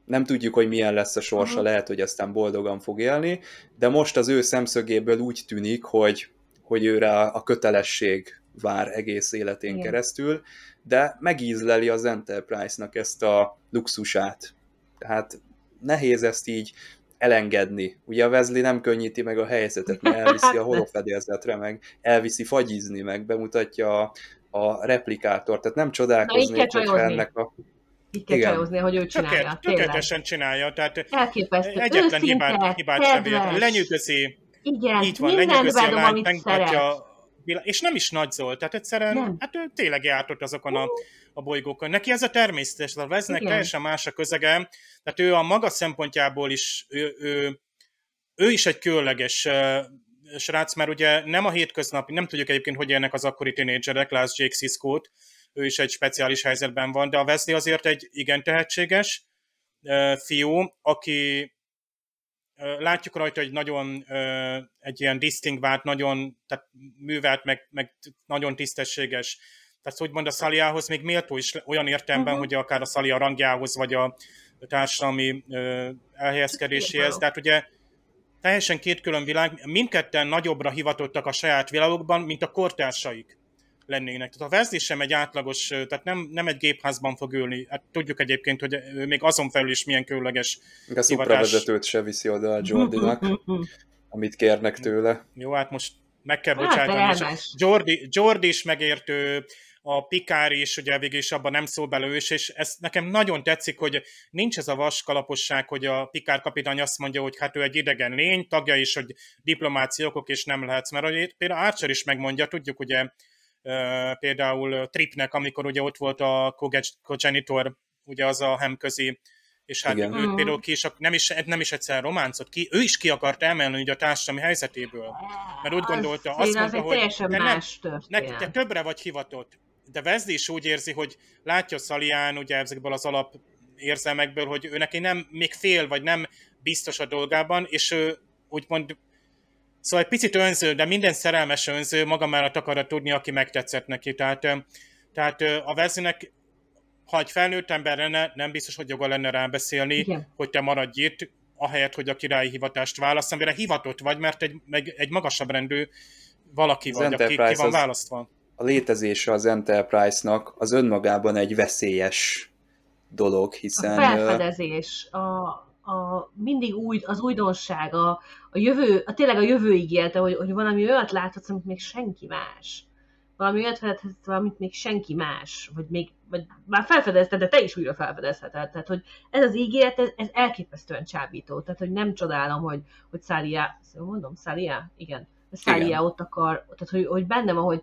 nem tudjuk, hogy milyen lesz a sorsa, lehet, hogy aztán boldogan fog élni, de most az ő szemszögéből úgy tűnik, hogy, hogy őre a kötelesség vár egész életén Igen. keresztül, de megízleli az Enterprise-nak ezt a luxusát. Tehát nehéz ezt így elengedni. Ugye a Wesley nem könnyíti meg a helyzetet, mert elviszi a holofedélzetre, meg elviszi fagyizni, meg bemutatja a, a replikátort, tehát nem csodálkoznék, hogyha csajozni. ennek a... Így kell Igen. csajozni, hogy ő csinálja. Tökélet, tökéletesen csinálja, tehát Elképesztő. egyetlen hibát, Őszinte, hibát sem vér. kedves. Lenyűgözi, Igen, így van, lenyűgözi a lányt, megmutatja és nem is nagy Zolt, tehát egyszerűen, Nem. hát ő tényleg járt azokon a, a bolygókon. Neki ez a természetes, a Veznek Igen. teljesen más a közege, tehát ő a maga szempontjából is, ő, ő, ő is egy különleges ö, srác, mert ugye nem a hétköznapi, nem tudjuk egyébként, hogy élnek az akkori tinédzserek, lásd Jake Sisko-t, ő is egy speciális helyzetben van, de a Wesley azért egy igen tehetséges fiú, aki látjuk rajta, hogy nagyon egy ilyen disztingvált, nagyon tehát művelt, meg, meg nagyon tisztességes. Tehát úgymond a Szaliához még méltó is olyan értelemben, Mhm. uh-huh. hogy akár a Szalia rangjához, vagy a társadalmi elhelyezkedéséhez. Tehát ugye teljesen két külön világ, mindketten nagyobbra hivatottak a saját világokban, mint a kortársaik lennének. Tehát a Wesley sem egy átlagos, tehát nem, nem egy gépházban fog ülni. Hát tudjuk egyébként, hogy még azon felül is milyen különleges A szupravezetőt se viszi oda a Jordinak, amit kérnek tőle. Jó, hát most meg kell Hát, bocsátani. elmes. Jordi, Jordi is megértő, a Pikár is, ugye végig is abban nem szól bele ő is, és ez nekem nagyon tetszik, hogy nincs ez a vaskalaposság, hogy a Pikár kapitány azt mondja, hogy hát ő egy idegen lény, tagja is, hogy diplomáciai okok, és nem lehetsz, mert hogy például Archer is megmondja, tudjuk ugye például Tripnek, amikor ugye ott volt a Cogenitor, ugye az a hemközi, és hát Igen. őt Mhm. például ki is, nem is, nem is egyszer románcot, ki, ő is ki akart emelni ugye a társadalmi helyzetéből. Mert úgy gondolta, azt az, mondta, az egy hogy teljesen te nem- más Ne, történet. te többre vagy hivatott. De Wesley is úgy érzi, hogy látja Szalián ugye ezekből az alap érzelmekből, hogy ő neki nem, még fél, vagy nem biztos a dolgában, és ő úgymond Szóval egy picit önző, de minden szerelmes önző maga mellett akarja tudni, aki megtetszett neki. Tehát, tehát a Wesleynek, ha egy felnőtt ember lenne, nem biztos, hogy joga lenne rábeszélni, Igen. hogy te maradj itt, ahelyett, hogy a királyi hivatást választ, amire hivatott vagy, mert egy, meg egy magasabb rendű valaki Az vagy, aki ki Enterprise van az- választva. A létezése az Enterprise-nak az önmagában egy veszélyes dolog, A hiszen... ö, felfedezés, a, a mindig új, az újdonság, a, a jövő, a tényleg a jövő ígérte, hogy, hogy valami olyat láthatsz, amit még senki más. Valami olyat felfedezhetsz, valamit még senki más, vagy még, vagy már felfedezted, de te is újra felfedezheted. Tehát, hogy ez az ígéret, ez, ez elképesztően csábító. Tehát, hogy nem csodálom, hogy, hogy Szália, jól mondom, Szália? Igen. Szália ott akar, tehát, hogy, hogy bennem van, hogy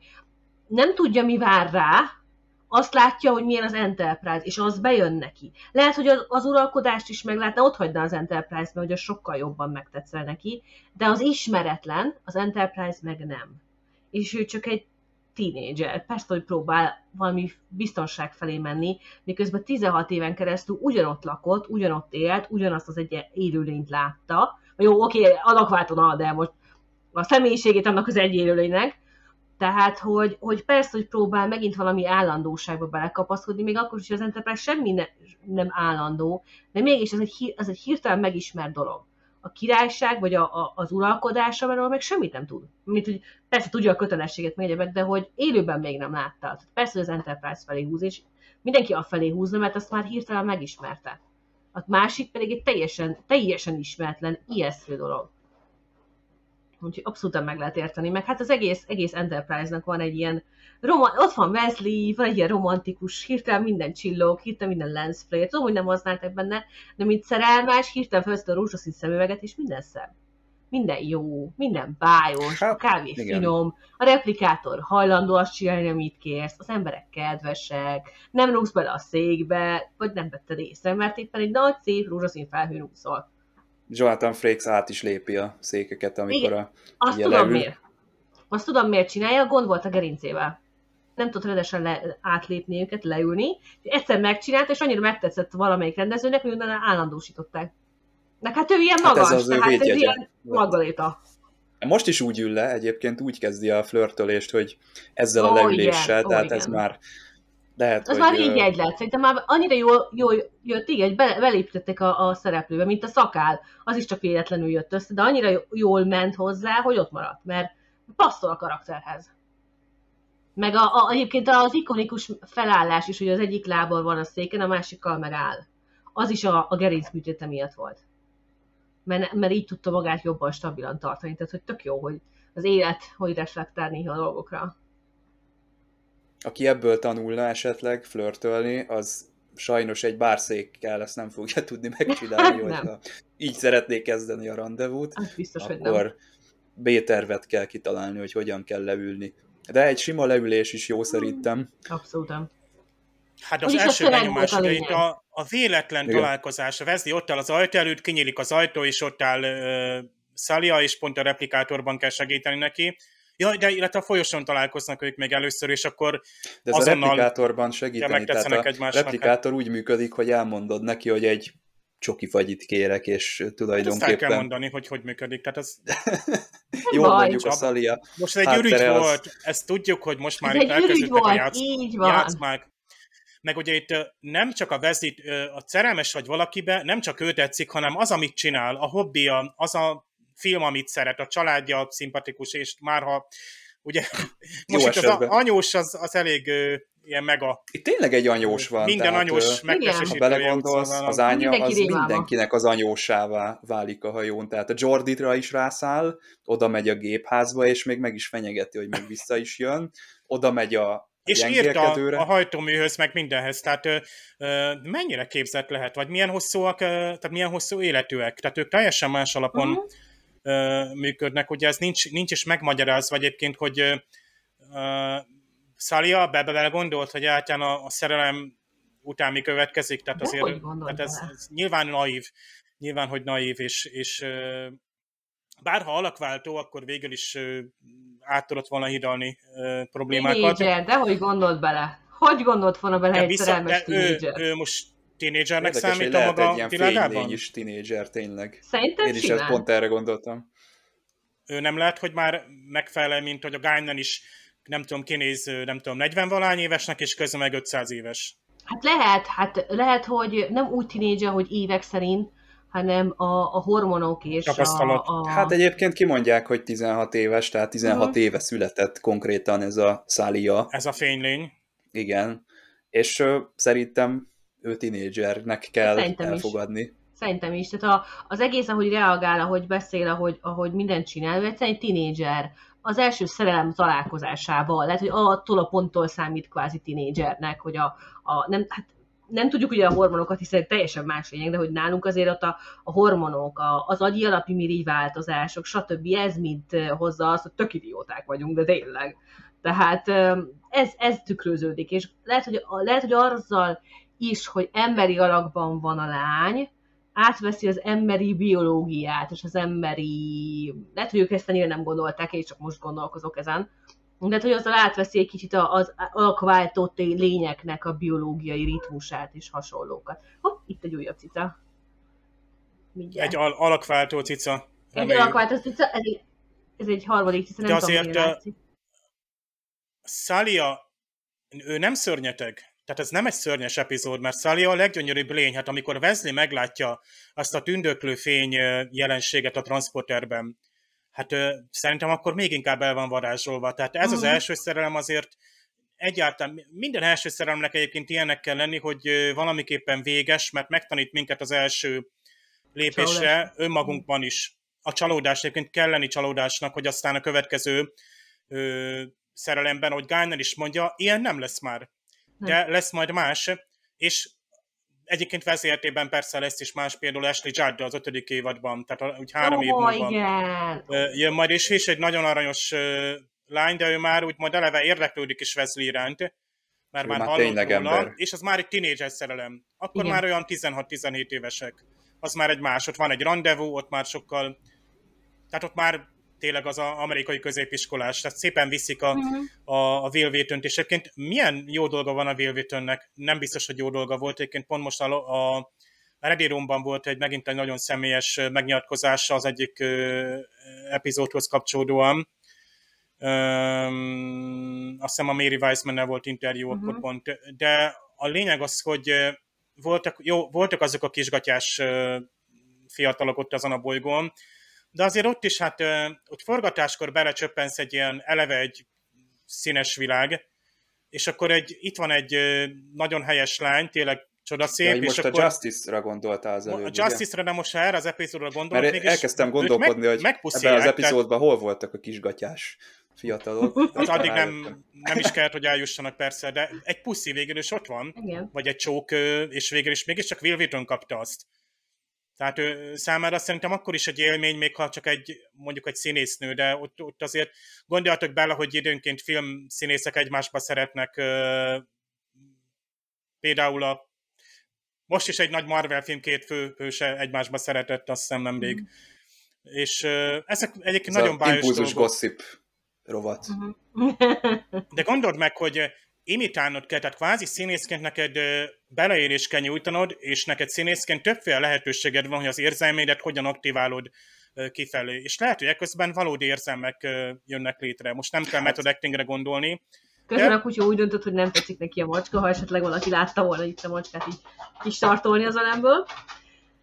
nem tudja, mi vár rá, azt látja, hogy milyen az Enterprise, és az bejön neki. Lehet, hogy az, az uralkodást is meglátna, ott hagyna az Enterprise-be, hogy az sokkal jobban megtetszel neki, de az ismeretlen, az Enterprise meg nem. És ő csak egy tínédzser. Persze, hogy próbál valami biztonság felé menni, miközben 16 éven keresztül ugyanott lakott, ugyanott élt, ugyanazt az egy élőlényt látta. Jó, oké, alakváltona, de most a személyiségét annak az egy élőlénynek, tehát, hogy, hogy persze, hogy próbál megint valami állandóságba belekapaszkodni, még akkor is, hogy az Enterprise semmi ne, nem állandó, de mégis ez egy, ez egy hirtelen megismert dolog. A királyság, vagy a, a, az uralkodása, mert meg semmit nem tud. Mint, hogy persze tudja a kötelességet, meg de hogy élőben még nem látta. Tehát persze, hogy az Enterprise felé húz, és mindenki a felé húzna, mert azt már hirtelen megismerte. A másik pedig egy teljesen, teljesen ismeretlen, ijesztő dolog. Úgyhogy abszolút meg lehet érteni. Meg hát az egész, egész Enterprise-nak van egy ilyen, roma- ott van Wesley, van egy ilyen romantikus, hirtelen minden csillog, hirtelen minden lens flare, tudom, hogy nem használtak benne, de mint szerelmes, hirtelen felszed a rózsaszín szemüveget, és minden szebb. Minden jó, minden bájos, a Hát, kávé igen. finom, a replikátor hajlandó azt csinálni, amit kérsz, az emberek kedvesek, nem rúgsz bele a székbe, vagy nem vetted észre, mert éppen egy nagy, szép rózsaszín felhőn úszol. Jonathan Frakes át is lépi a székeket, amikor a... Azt tudom leül. miért. Azt tudom miért csinálja, gond volt a gerincével. nem tudott rendesen le, átlépni őket, leülni. Egyszer megcsinált, és annyira megtetszett valamelyik rendezőnek, hogy utána állandósították. De hát ő ilyen magas, hát ez az tehát ő ilyen magaléta. Most is úgy ül le, egyébként úgy kezdi a flörtölést, hogy ezzel oh, a leüléssel, igen, tehát oh, ez igen. már lehet, Az hogy, már így egy lett. Szerintem már annyira jól, jól jött, így, hogy be, beléptettek a, a szereplőbe, mint a szakál. Az is csak véletlenül jött össze, de annyira jól ment hozzá, hogy ott maradt, mert passzol a karakterhez. Meg a, a, egyébként az ikonikus felállás is, hogy az egyik lábon van a széken, a másikkal megáll. Az is a, a gerincműtéte miatt volt. Mert, mert így tudta magát jobban stabilan tartani. Tehát, hogy tök jó, hogy az élet hogy reflektál néha a dolgokra aki ebből tanulna esetleg flörtölni, az sajnos egy bárszékkel ezt nem fogja tudni megcsinálni, hogyha így szeretné kezdeni a rendezvút, biztos, akkor B-tervet kell kitalálni, hogy hogyan kell leülni. De egy sima leülés is jó szerintem. Abszolút. Hát az Úgyis első benyomás, a, itt a, a véletlen Igen. találkozás, a Wesley ott áll az ajtó előtt, kinyílik az ajtó, és ott áll uh, Szalia, és pont a replikátorban kell segíteni neki, Ja, de illetve a folyosón találkoznak ők még először, és akkor De ez a replikátorban segíteni, tehát a egymásnak. replikátor úgy működik, hogy elmondod neki, hogy egy csoki fagyit kérek, és tulajdonképpen... Hát el kell mondani, hogy hogy működik, tehát az... Jó, mondjuk a Szalia. Most egy ürügy az... volt, ezt tudjuk, hogy most már itt elkezdődtek a játsz... játszmák. Meg ugye itt nem csak a vezít, a szerelmes vagy valakibe, nem csak ő tetszik, hanem az, amit csinál, a hobbija, az a film, amit szeret, a családja szimpatikus, és már ha ugye most itt az anyós az, az elég ilyen mega. Itt tényleg egy anyós van. Minden tehát, anyós megtestesítő. Ha belegondolsz, szóval az ánya az mindenkinek az anyósává válik a hajón. Tehát a Jorditra is rászáll, oda megy a gépházba, és még meg is fenyegeti, hogy még vissza is jön. Oda megy a és írta a hajtóműhöz, meg mindenhez, tehát ö, ö, mennyire képzett lehet, vagy milyen hosszúak, ö, tehát milyen hosszú életűek, tehát ők teljesen más alapon uh-huh működnek. Ugye ez nincs, nincs is megmagyarázva egyébként, hogy uh, Szalia be gondolt, hogy általán a, a szerelem után mi következik, tehát De azért tehát ez, ez nyilván naív, nyilván, hogy naív, és, és bárha alakváltó, akkor végül is át tudott volna hidalni problémákat. Tínédzser, de hogy gondolt bele? Hogy gondolt volna bele de egy vissza, szerelmes ő, ő most tínédzsernek számít a maga egy ilyen világában? is tínédzser, tényleg. Szerintem Én is ezt pont erre gondoltam. Ő nem lehet, hogy már megfelel, mint hogy a Guinan is nem tudom, kinéz, nem tudom, 40 valány évesnek, és közben meg 500 éves. Hát lehet, hát lehet, hogy nem úgy tínédzser, hogy évek szerint, hanem a, a hormonok és a, a... Hát egyébként kimondják, hogy 16 éves, tehát 16 uh-huh. éve született konkrétan ez a Szália. Ez a fénylény. Igen, és uh, szerintem ő tinédzsernek kell Szerintem elfogadni. Is. Szerintem is. Tehát a, az egész, ahogy reagál, ahogy beszél, ahogy, ahogy mindent csinál, ő egyszerűen egy tinédzser. Az első szerelem találkozásával, lehet, hogy attól a ponttól számít kvázi tinédzsernek, hogy a, a nem, hát nem tudjuk ugye a hormonokat, hiszen teljesen más lényeg, de hogy nálunk azért ott a, a hormonok, a, az agyi alapi mirigy változások, stb. ez mind hozza azt, hogy tök idióták vagyunk, de tényleg. Tehát ez, ez tükröződik, és lehet, hogy, lehet, hogy azzal is, hogy emberi alakban van a lány, átveszi az emberi biológiát, és az emberi... Lehet, hogy ők ezt ennyire nem gondolták, én csak most gondolkozok ezen. De hogy azzal átveszi egy kicsit az alakváltott lényeknek a biológiai ritmusát és hasonlókat. Hopp, itt egy újabb cica. Mindjárt. Egy al- alakváltó cica. Egy alakváltó cica, ez egy, ez egy harmadik cica, nem De azért tudom, Szália, ő nem szörnyeteg. Tehát ez nem egy szörnyes epizód, mert Sally a leggyönyörűbb lény, hát amikor Wesley meglátja azt a tündöklő fény jelenséget a transporterben, hát szerintem akkor még inkább el van varázsolva. Tehát ez az mhm. első szerelem azért egyáltalán minden első szerelemnek egyébként ilyennek kell lenni, hogy valamiképpen véges, mert megtanít minket az első lépésre Csalódás. önmagunkban is. A csalódás egyébként kell lenni csalódásnak, hogy aztán a következő ö, szerelemben, hogy Gájner is mondja, ilyen nem lesz már de lesz majd más, és egyébként vezértében persze lesz is más, például Ashley Judd az ötödik évadban, tehát úgy három oh, év múlva igen. jön majd, és is egy nagyon aranyos lány, de ő már úgy majd eleve érdeklődik is Wesley iránt, mert már, már hallott róla, és az már egy tinédzser szerelem. Akkor igen. már olyan 16-17 évesek. Az már egy más, ott van egy rendezvú, ott már sokkal, tehát ott már tényleg az a amerikai középiskolás, tehát szépen viszik a, uh-huh. a, a Will Wheaton-t, és egyébként milyen jó dolga van a Will Wheaton-nek? Nem biztos, hogy jó dolga volt, egyébként pont most a, a Ready Room-ban volt egy megint egy nagyon személyes megnyilatkozása az egyik ö, epizódhoz kapcsolódóan. Öm, azt hiszem a Mary Weissman volt interjú uh-huh. akkor pont, de a lényeg az, hogy voltak, jó, voltak azok a kisgatyás fiatalok ott azon a bolygón, de azért ott is, hát ott forgatáskor belecsöppensz egy ilyen eleve egy színes világ, és akkor egy, itt van egy nagyon helyes lány, tényleg csodaszép. Ja, és most akkor, a Justice-ra gondoltál az előbb, A Justice-ra, de most erre az epizódra gondolt. Mert elkezdtem gondolkodni, meg, hogy ebben az epizódban tehát... hol voltak a kisgatyás fiatalok. Az addig nem, nem is kellett, hogy eljussanak persze, de egy puszi végül is ott van, Igen. vagy egy csók, és végül is mégiscsak Will Wheaton kapta azt. Tehát ő számára szerintem akkor is egy élmény, még ha csak egy, mondjuk egy színésznő, de ott, ott azért gondoljatok bele, hogy időnként filmszínészek egymásba szeretnek, például a most is egy nagy Marvel film két fő, főse egymásba szeretett, azt hiszem nemrég. Mm. És ezek egyébként Ez nagyon bájos impulzus dolgok. gossip rovat. Mhm. De gondold meg, hogy imitálnod kell, tehát kvázi színészként neked beleérés kell nyújtanod, és neked színészként többféle lehetőséged van, hogy az érzelmédet hogyan aktiválod kifelé. És lehet, hogy ekközben valódi érzelmek jönnek létre. Most nem kell method actingre gondolni. Közben a kutya úgy döntött, hogy nem tetszik neki a macska, ha esetleg valaki látta volna itt a macskát így kis tartolni az alemből.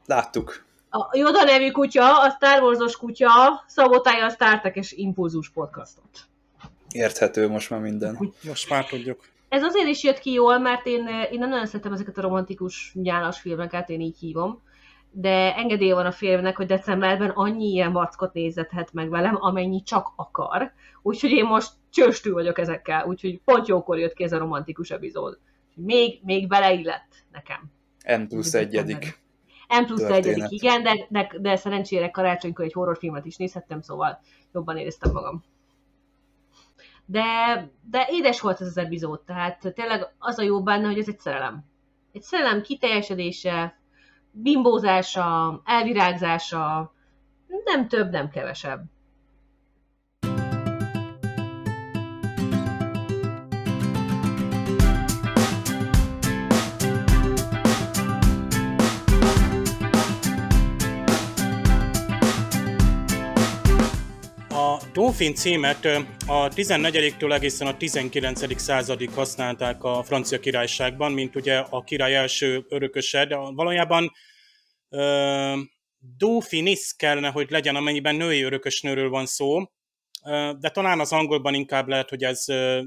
Láttuk. A Yoda nevű kutya, a Star Wars-os kutya szabotálja a Star Trek-es impulzus podcastot. Érthető most már minden. Most már tudjuk. Ez azért is jött ki jól, mert én, én nem nagyon szeretem ezeket a romantikus nyálas filmeket, én így hívom, de engedély van a filmnek, hogy decemberben annyi ilyen vackot nézethet meg velem, amennyi csak akar. Úgyhogy én most csőstű vagyok ezekkel, úgyhogy pont jókor jött ki ez a romantikus epizód. Még, még beleillett nekem. M plusz egyedik. M plusz egyedik, igen, de, de, de szerencsére karácsonykor egy horrorfilmet is nézhettem, szóval jobban éreztem magam de, de édes volt ez az epizód, tehát tényleg az a jó benne, hogy ez egy szerelem. Egy szerelem kiteljesedése, bimbózása, elvirágzása, nem több, nem kevesebb. Dauphin címet a 14-től egészen a 19. századig használták a francia királyságban, mint ugye a király első örököse, de valójában uh, Dauphinis kellene, hogy legyen, amennyiben női örökösnőről van szó, uh, de talán az angolban inkább lehet, hogy ez uh,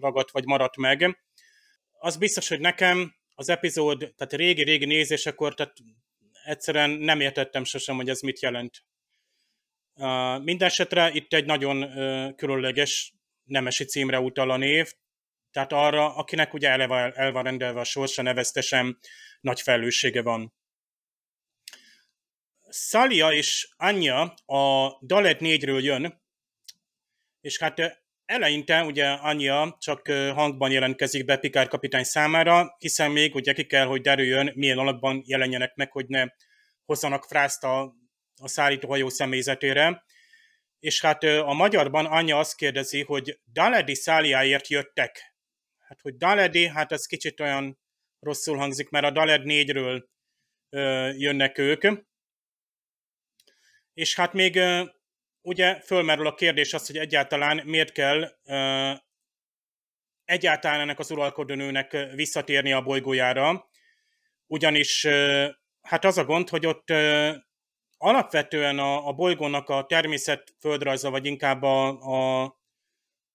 ragadt vagy maradt meg. Az biztos, hogy nekem az epizód, tehát régi-régi nézésekor, tehát egyszerűen nem értettem sosem, hogy ez mit jelent Mindenesetre itt egy nagyon különleges nemesi címre utal a név, tehát arra, akinek ugye eleve el van rendelve a sorsa, neveztesen nagy felelőssége van. Szalia és Anya a Dalet 4-ről jön, és hát eleinte ugye Anya csak hangban jelentkezik be Pikár kapitány számára, hiszen még ugye ki kell, hogy derüljön, milyen alakban jelenjenek meg, hogy ne hozzanak frászt a a szállítóhajó személyzetére, és hát a magyarban anyja azt kérdezi, hogy Daledi száliáért jöttek. Hát, hogy Daledi, hát ez kicsit olyan rosszul hangzik, mert a Daled 4-ről jönnek ők. És hát még ugye fölmerül a kérdés az, hogy egyáltalán miért kell egyáltalán ennek az uralkodónőnek visszatérni a bolygójára, ugyanis hát az a gond, hogy ott alapvetően a, a bolygónak a természet földrajza, vagy inkább a, a,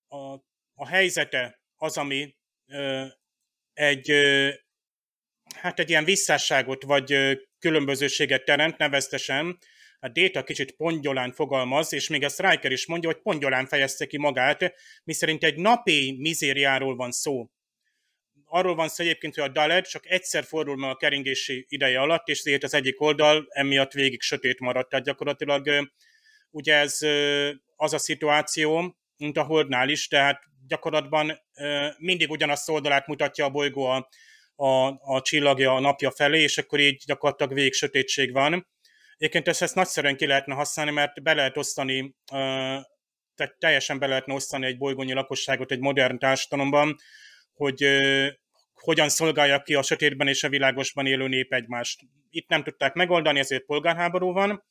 a, a helyzete az, ami ö, egy, ö, hát egy ilyen visszásságot, vagy ö, különbözőséget teremt, neveztesen. A Data kicsit pongyolán fogalmaz, és még a Striker is mondja, hogy pongyolán fejezte ki magát, miszerint egy napi mizériáról van szó arról van szó egyébként, hogy a Daled csak egyszer fordul meg a keringési ideje alatt, és ezért az egyik oldal emiatt végig sötét maradt. Tehát gyakorlatilag ugye ez az a szituáció, mint a Holdnál is, tehát gyakorlatban mindig ugyanazt oldalát mutatja a bolygó a, a, a csillagja, a napja felé, és akkor így gyakorlatilag végig sötétség van. Egyébként ezt, ezt nagyszerűen ki lehetne használni, mert be lehet osztani, tehát teljesen be lehetne osztani egy bolygónyi lakosságot egy modern társadalomban, hogy hogyan szolgálja ki a sötétben és a világosban élő nép egymást. Itt nem tudták megoldani, ezért polgárháború van.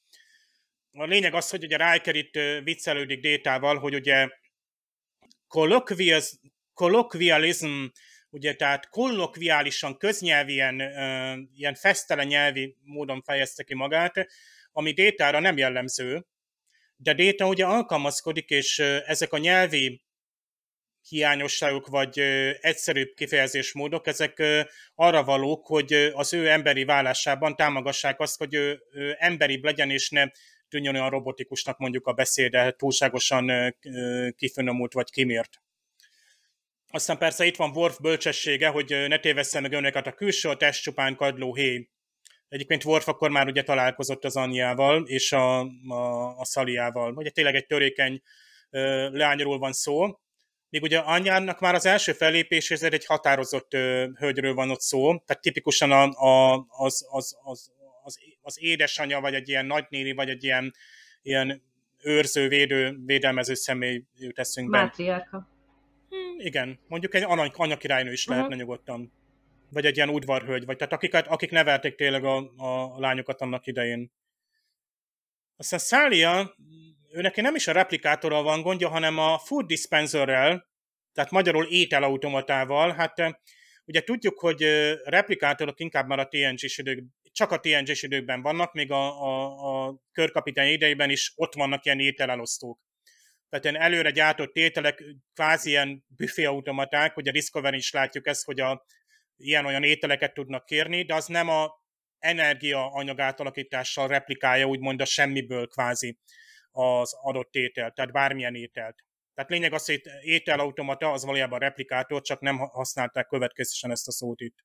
A lényeg az, hogy ugye Riker itt viccelődik Détával, hogy ugye colloquialism, ugye tehát kollokviálisan, köznyelvien, ilyen fesztelen nyelvi módon fejezte ki magát, ami Détára nem jellemző, de Déta ugye alkalmazkodik, és ezek a nyelvi hiányosságok, vagy egyszerűbb kifejezésmódok, ezek arra valók, hogy az ő emberi vállásában támogassák azt, hogy ő, emberibb legyen, és ne tűnjön olyan robotikusnak mondjuk a beszéde, túlságosan kifinomult vagy kimért. Aztán persze itt van Worf bölcsessége, hogy ne tévessze meg önöket a külső, a test csupán kadló héj. Egyébként Worf akkor már ugye találkozott az anyjával és a, a, a szaliával. Ugye tényleg egy törékeny leányról van szó, még ugye anyjának már az első fellépéshez egy határozott ö, hölgyről van ott szó, tehát tipikusan a, a, az, az, az, az, az édesanyja, vagy egy ilyen nagynéni, vagy egy ilyen, ilyen őrző, védő, védelmező személy jut eszünkbe. Mátriárka. Hmm, igen, mondjuk egy anya, anyakirálynő is lehetne uh-huh. nyugodtan. Vagy egy ilyen udvarhölgy, vagy tehát akiket, akik nevelték tényleg a, a lányokat annak idején. Aztán Szália ő neki nem is a replikátorral van gondja, hanem a food dispenserrel, tehát magyarul ételautomatával. Hát ugye tudjuk, hogy replikátorok inkább már a TNG-s idők, csak a TNG-s időkben vannak, még a, a, a körkapitány idejében is ott vannak ilyen ételelosztók. Tehát ilyen előre gyártott ételek, kvázi ilyen büféautomaták, hogy a Discovery is látjuk ezt, hogy a, ilyen-olyan ételeket tudnak kérni, de az nem a energia anyag átalakítással replikálja úgymond a semmiből kvázi az adott ételt, tehát bármilyen ételt. Tehát lényeg az, hogy ételautomata az valójában replikátor, csak nem használták következősen ezt a szót itt.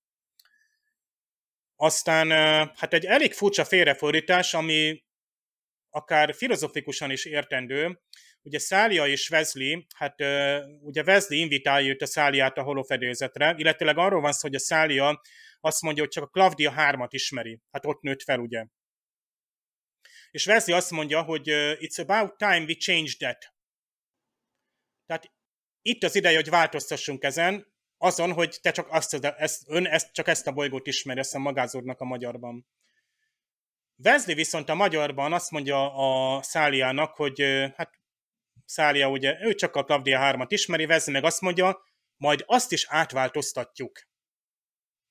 Aztán hát egy elég furcsa félrefordítás, ami akár filozofikusan is értendő. Ugye Szália és Wesley, hát ugye Wesley invitálja őt a Száliát a holofedélzetre, illetőleg arról van szó, hogy a Szália azt mondja, hogy csak a Claudia hármat ismeri. Hát ott nőtt fel, ugye. És Wesley azt mondja, hogy it's about time we change that. Tehát itt az ideje, hogy változtassunk ezen, azon, hogy te csak azt, ezt, ön ezt, csak ezt a bolygót ismeri, ezt a magázódnak a magyarban. Wesley viszont a magyarban azt mondja a Száliának, hogy hát Szália ugye, ő csak a Claudia 3-at ismeri, Wesley meg azt mondja, majd azt is átváltoztatjuk.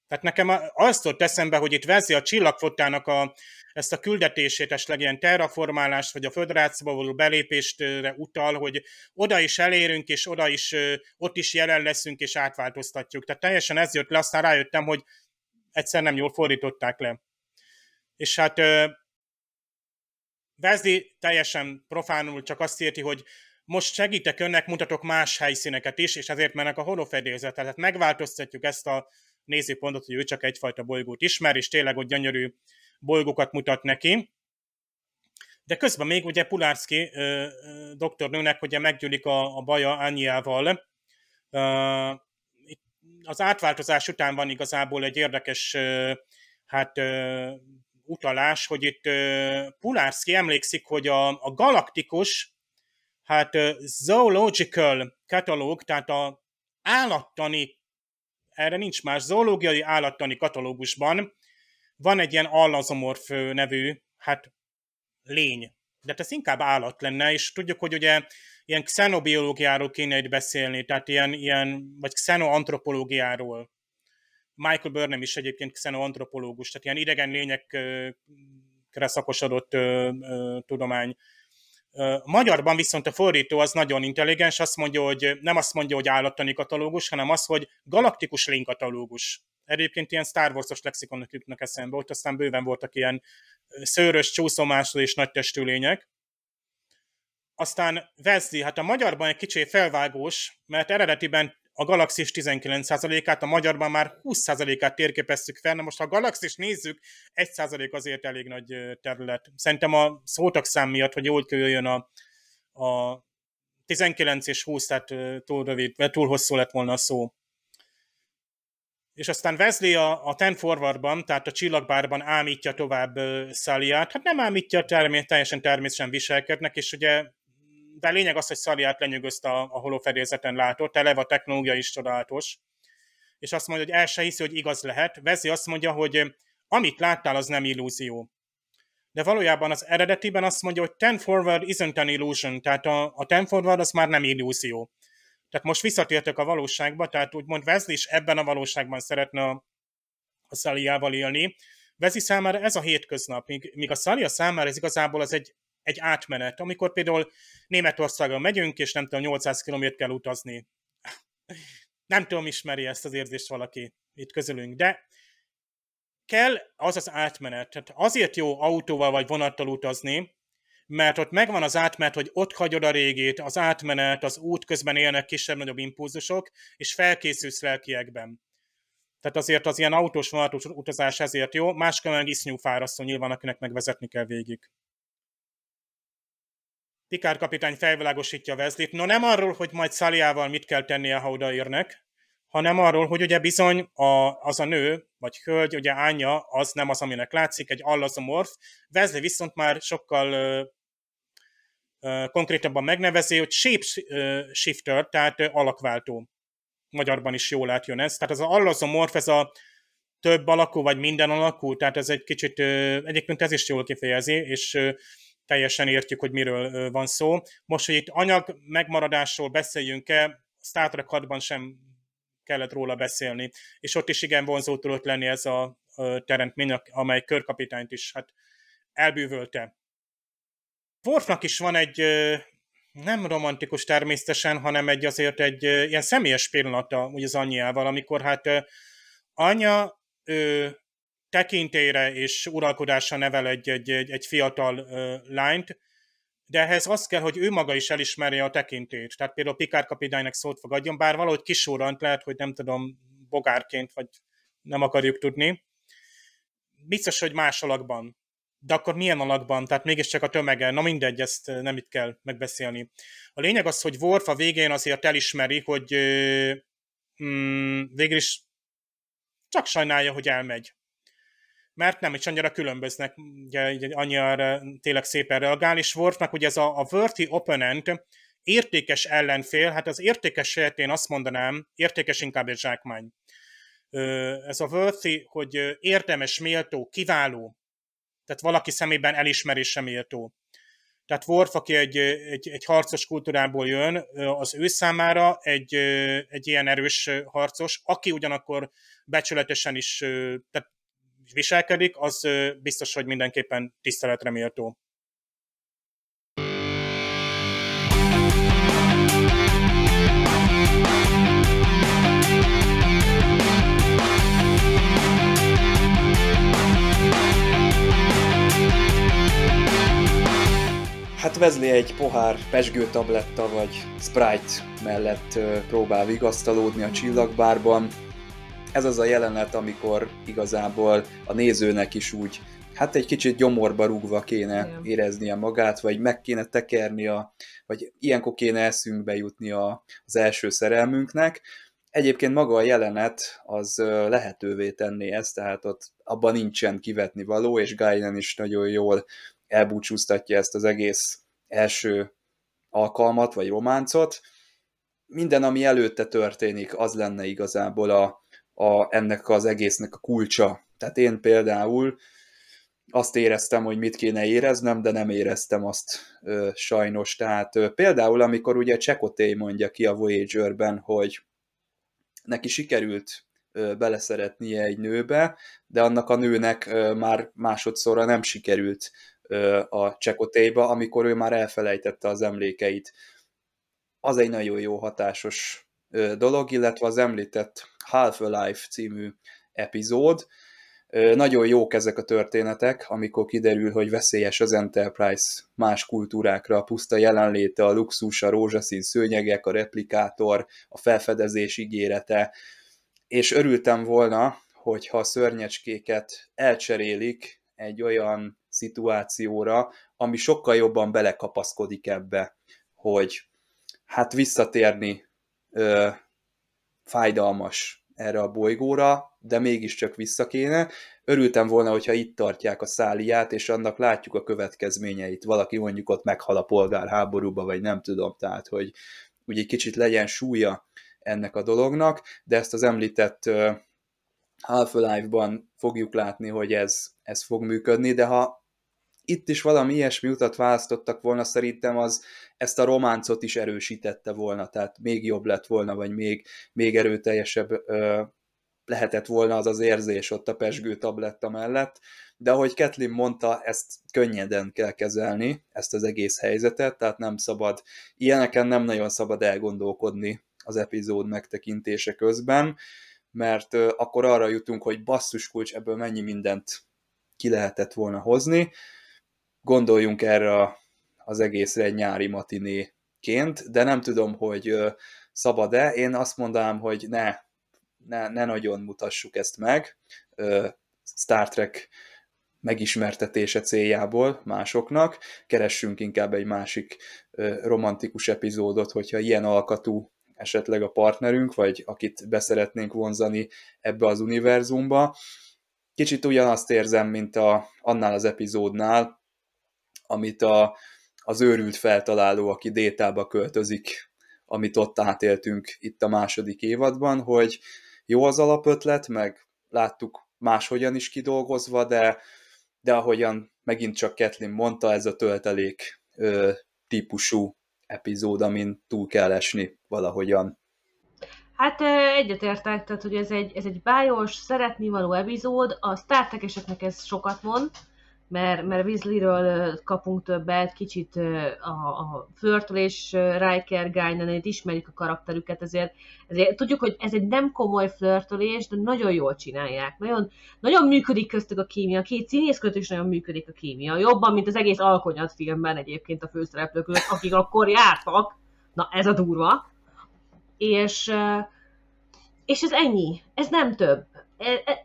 Tehát nekem azt volt eszembe, hogy itt veszi a csillagfotának a, ezt a küldetését, esetleg ilyen terraformálást, vagy a föderációba való belépéstre utal, hogy oda is elérünk, és oda is, ott is jelen leszünk, és átváltoztatjuk. Tehát teljesen ez jött le, aztán rájöttem, hogy egyszer nem jól fordították le. És hát Vezdi teljesen profánul csak azt érti, hogy most segítek önnek, mutatok más helyszíneket is, és ezért mennek a holofedélzetet. Tehát megváltoztatjuk ezt a nézőpontot, hogy ő csak egyfajta bolygót ismer, és tényleg ott gyönyörű bolygókat mutat neki. De közben még ugye Pulárszki doktornőnek ugye meggyűlik a, a baja Ányjával. Az átváltozás után van igazából egy érdekes hát utalás, hogy itt Pulárszki emlékszik, hogy a, a galaktikus hát zoological katalóg, tehát a állattani erre nincs más. Zoológiai állattani katalógusban van egy ilyen allazomorf nevű, hát lény. De hát ez inkább állat lenne, és tudjuk, hogy ugye ilyen xenobiológiáról kéne itt beszélni, tehát ilyen, ilyen vagy xenoantropológiáról. Michael Burnham is egyébként xenoantropológus, tehát ilyen idegen lényekre szakosodott tudomány. Magyarban viszont a fordító az nagyon intelligens, azt mondja, hogy nem azt mondja, hogy állattani katalógus, hanem az, hogy galaktikus lénykatalógus. Egyébként ilyen Star Wars-os lexikonnak jutnak eszembe, ott aztán bőven voltak ilyen szőrös, csúszómászló és nagytestű lények. Aztán Vezdi, hát a magyarban egy kicsi felvágós, mert eredetiben a Galaxis 19%-át, a magyarban már 20%-át térképeztük fel, na most ha a Galaxis nézzük, 1% azért elég nagy terület. Szerintem a szám miatt, hogy jól jöjjön a, a 19 és 20, tehát túl rövid, túl hosszú lett volna a szó. és aztán Wesley a, a Ten Forwardban, tehát a csillagbárban ámítja tovább Szaliát. Hát nem ámítja, termé, teljesen természetesen viselkednek, és ugye de lényeg az, hogy Szaliát lenyűgözte a, a holofedélzeten látott, eleve a technológia is csodálatos. És azt mondja, hogy el se hiszi, hogy igaz lehet. Wesley azt mondja, hogy amit láttál, az nem illúzió. De valójában az eredetiben azt mondja, hogy ten forward isn't an illusion, tehát a, a ten forward az már nem illúzió. Tehát most visszatértek a valóságba, tehát úgymond Wesley is ebben a valóságban szeretne a, a Szaliával élni. Wesley számára ez a hétköznap, míg, míg a Szalia számára ez igazából az egy, egy átmenet, amikor például Németországon megyünk, és nem tudom, 800 km kell utazni. Nem tudom, ismeri ezt az érzést valaki itt közülünk, de kell az az átmenet. Tehát azért jó autóval vagy vonattal utazni, mert ott megvan az átmenet, hogy ott hagyod a régét, az átmenet, az út közben élnek kisebb-nagyobb impulzusok, és felkészülsz lelkiekben. Tehát azért az ilyen autós vonatos utazás ezért jó, máskor meg isznyú fárasztó nyilván, akinek megvezetni kell végig. Pikár kapitány felvilágosítja Wesley-t. No nem arról, hogy majd Szaliával mit kell tennie, ha odaérnek, hanem arról, hogy ugye bizony a, az a nő, vagy hölgy, ugye Ánya, az nem az, aminek látszik, egy allazomorf. Wesley viszont már sokkal konkrétabban megnevezi, hogy shapeshifter, tehát alakváltó. Magyarban is jól átjön ez. Tehát az allazomorf, ez a több alakú, vagy minden alakú, tehát ez egy kicsit, egyébként ez is jól kifejezi, és teljesen értjük, hogy miről van szó. Most, hogy itt anyag megmaradásról beszéljünk-e, Star Trek 6-ban sem kellett róla beszélni, és ott is igen vonzó tudott lenni ez a teremtmény, amely körkapitányt is hát elbűvölte. Worfnak is van egy nem romantikus természetesen, hanem egy azért egy ilyen személyes pillanata ugye az anyjával, amikor hát anya ő, tekintélyre és uralkodásra nevel egy, egy, egy, egy fiatal lányt, de ehhez az kell, hogy ő maga is elismerje a tekintét. Tehát például Pikár kapitánynak szót fogadjon, bár valahogy kisórant, lehet, hogy nem tudom, bogárként, vagy nem akarjuk tudni. Biztos, hogy más alakban de akkor milyen alakban, tehát mégiscsak a tömege, na mindegy, ezt nem itt kell megbeszélni. A lényeg az, hogy Worf a végén azért elismeri, hogy mm, végül is csak sajnálja, hogy elmegy. Mert nem is annyira különböznek, ugye, annyira tényleg szépen reagál, és Worfnak ugye ez a, a worthy opponent, értékes ellenfél, hát az értékes én azt mondanám, értékes inkább egy zsákmány. Ez a worthy, hogy érdemes, méltó, kiváló, tehát valaki szemében elismerésre méltó. Tehát Worf, aki egy, egy, egy harcos kultúrából jön, az ő számára egy, egy ilyen erős harcos, aki ugyanakkor becsületesen is tehát viselkedik, az biztos, hogy mindenképpen tiszteletre méltó. Hát Wesley egy pohár pesgő tabletta vagy Sprite mellett próbál vigasztalódni a csillagbárban. Ez az a jelenet, amikor igazából a nézőnek is úgy hát egy kicsit gyomorba rúgva kéne Igen. éreznie magát, vagy meg kéne tekernia, vagy ilyenkor kéne eszünkbe jutni a, az első szerelmünknek. Egyébként maga a jelenet az lehetővé tenné ezt, tehát ott abban nincsen kivetni való, és Guinan is nagyon jól elbúcsúztatja ezt az egész első alkalmat, vagy románcot. Minden, ami előtte történik, az lenne igazából a, a, ennek az egésznek a kulcsa. Tehát én például azt éreztem, hogy mit kéne éreznem, de nem éreztem azt ö, sajnos. Tehát ö, például, amikor ugye Csekoté mondja ki a Voyager-ben, hogy neki sikerült ö, beleszeretnie egy nőbe, de annak a nőnek ö, már másodszorra nem sikerült a csekotéba, amikor ő már elfelejtette az emlékeit. Az egy nagyon jó hatásos dolog, illetve az említett Half-Alive című epizód. Nagyon jók ezek a történetek, amikor kiderül, hogy veszélyes az Enterprise más kultúrákra, a puszta jelenléte, a luxus, a rózsaszín szőnyegek, a replikátor, a felfedezés ígérete, és örültem volna, hogyha a szörnyecskéket elcserélik egy olyan szituációra, ami sokkal jobban belekapaszkodik ebbe, hogy hát visszatérni fájdalmas erre a bolygóra, de mégiscsak vissza kéne. Örültem volna, hogyha itt tartják a száliát, és annak látjuk a következményeit. Valaki mondjuk ott meghal a polgárháborúba, vagy nem tudom, tehát hogy úgy egy kicsit legyen súlya ennek a dolognak, de ezt az említett Half-Life-ban fogjuk látni, hogy ez, ez fog működni, de ha itt is valami ilyesmi utat választottak volna, szerintem az ezt a románcot is erősítette volna, tehát még jobb lett volna, vagy még, még erőteljesebb ö, lehetett volna az az érzés ott a pesgő tabletta mellett, de ahogy Ketlin mondta, ezt könnyeden kell kezelni, ezt az egész helyzetet, tehát nem szabad, ilyeneken nem nagyon szabad elgondolkodni az epizód megtekintése közben, mert akkor arra jutunk, hogy basszus kulcs, ebből mennyi mindent ki lehetett volna hozni, gondoljunk erre az egészre egy nyári matinéként, de nem tudom, hogy szabad-e. Én azt mondanám, hogy ne, ne, ne nagyon mutassuk ezt meg Star Trek megismertetése céljából másoknak. Keressünk inkább egy másik romantikus epizódot, hogyha ilyen alkatú esetleg a partnerünk, vagy akit beszeretnénk vonzani ebbe az univerzumba. Kicsit ugyanazt érzem, mint a, annál az epizódnál, amit a, az őrült feltaláló, aki détába költözik, amit ott átéltünk itt a második évadban, hogy jó az alapötlet, meg láttuk máshogyan is kidolgozva, de, de ahogyan megint csak Ketlin mondta, ez a töltelék ö, típusú epizód, amin túl kell esni valahogyan. Hát egyetértek, tehát hogy ez egy, ez egy bájos, szeretni való epizód, a Star Trek-eseknek ez sokat mond, mert, mert Weasley-ről kapunk többet, kicsit a, a Flirtől és Riker guy ismerjük a karakterüket, ezért, ezért tudjuk, hogy ez egy nem komoly flörtölés, de nagyon jól csinálják. Nagyon, nagyon működik köztük a kémia, két színész között is nagyon működik a kémia. Jobban, mint az egész Alkonyat filmben egyébként a főszereplők között, akik akkor jártak. Na, ez a durva. És, és ez ennyi. Ez nem több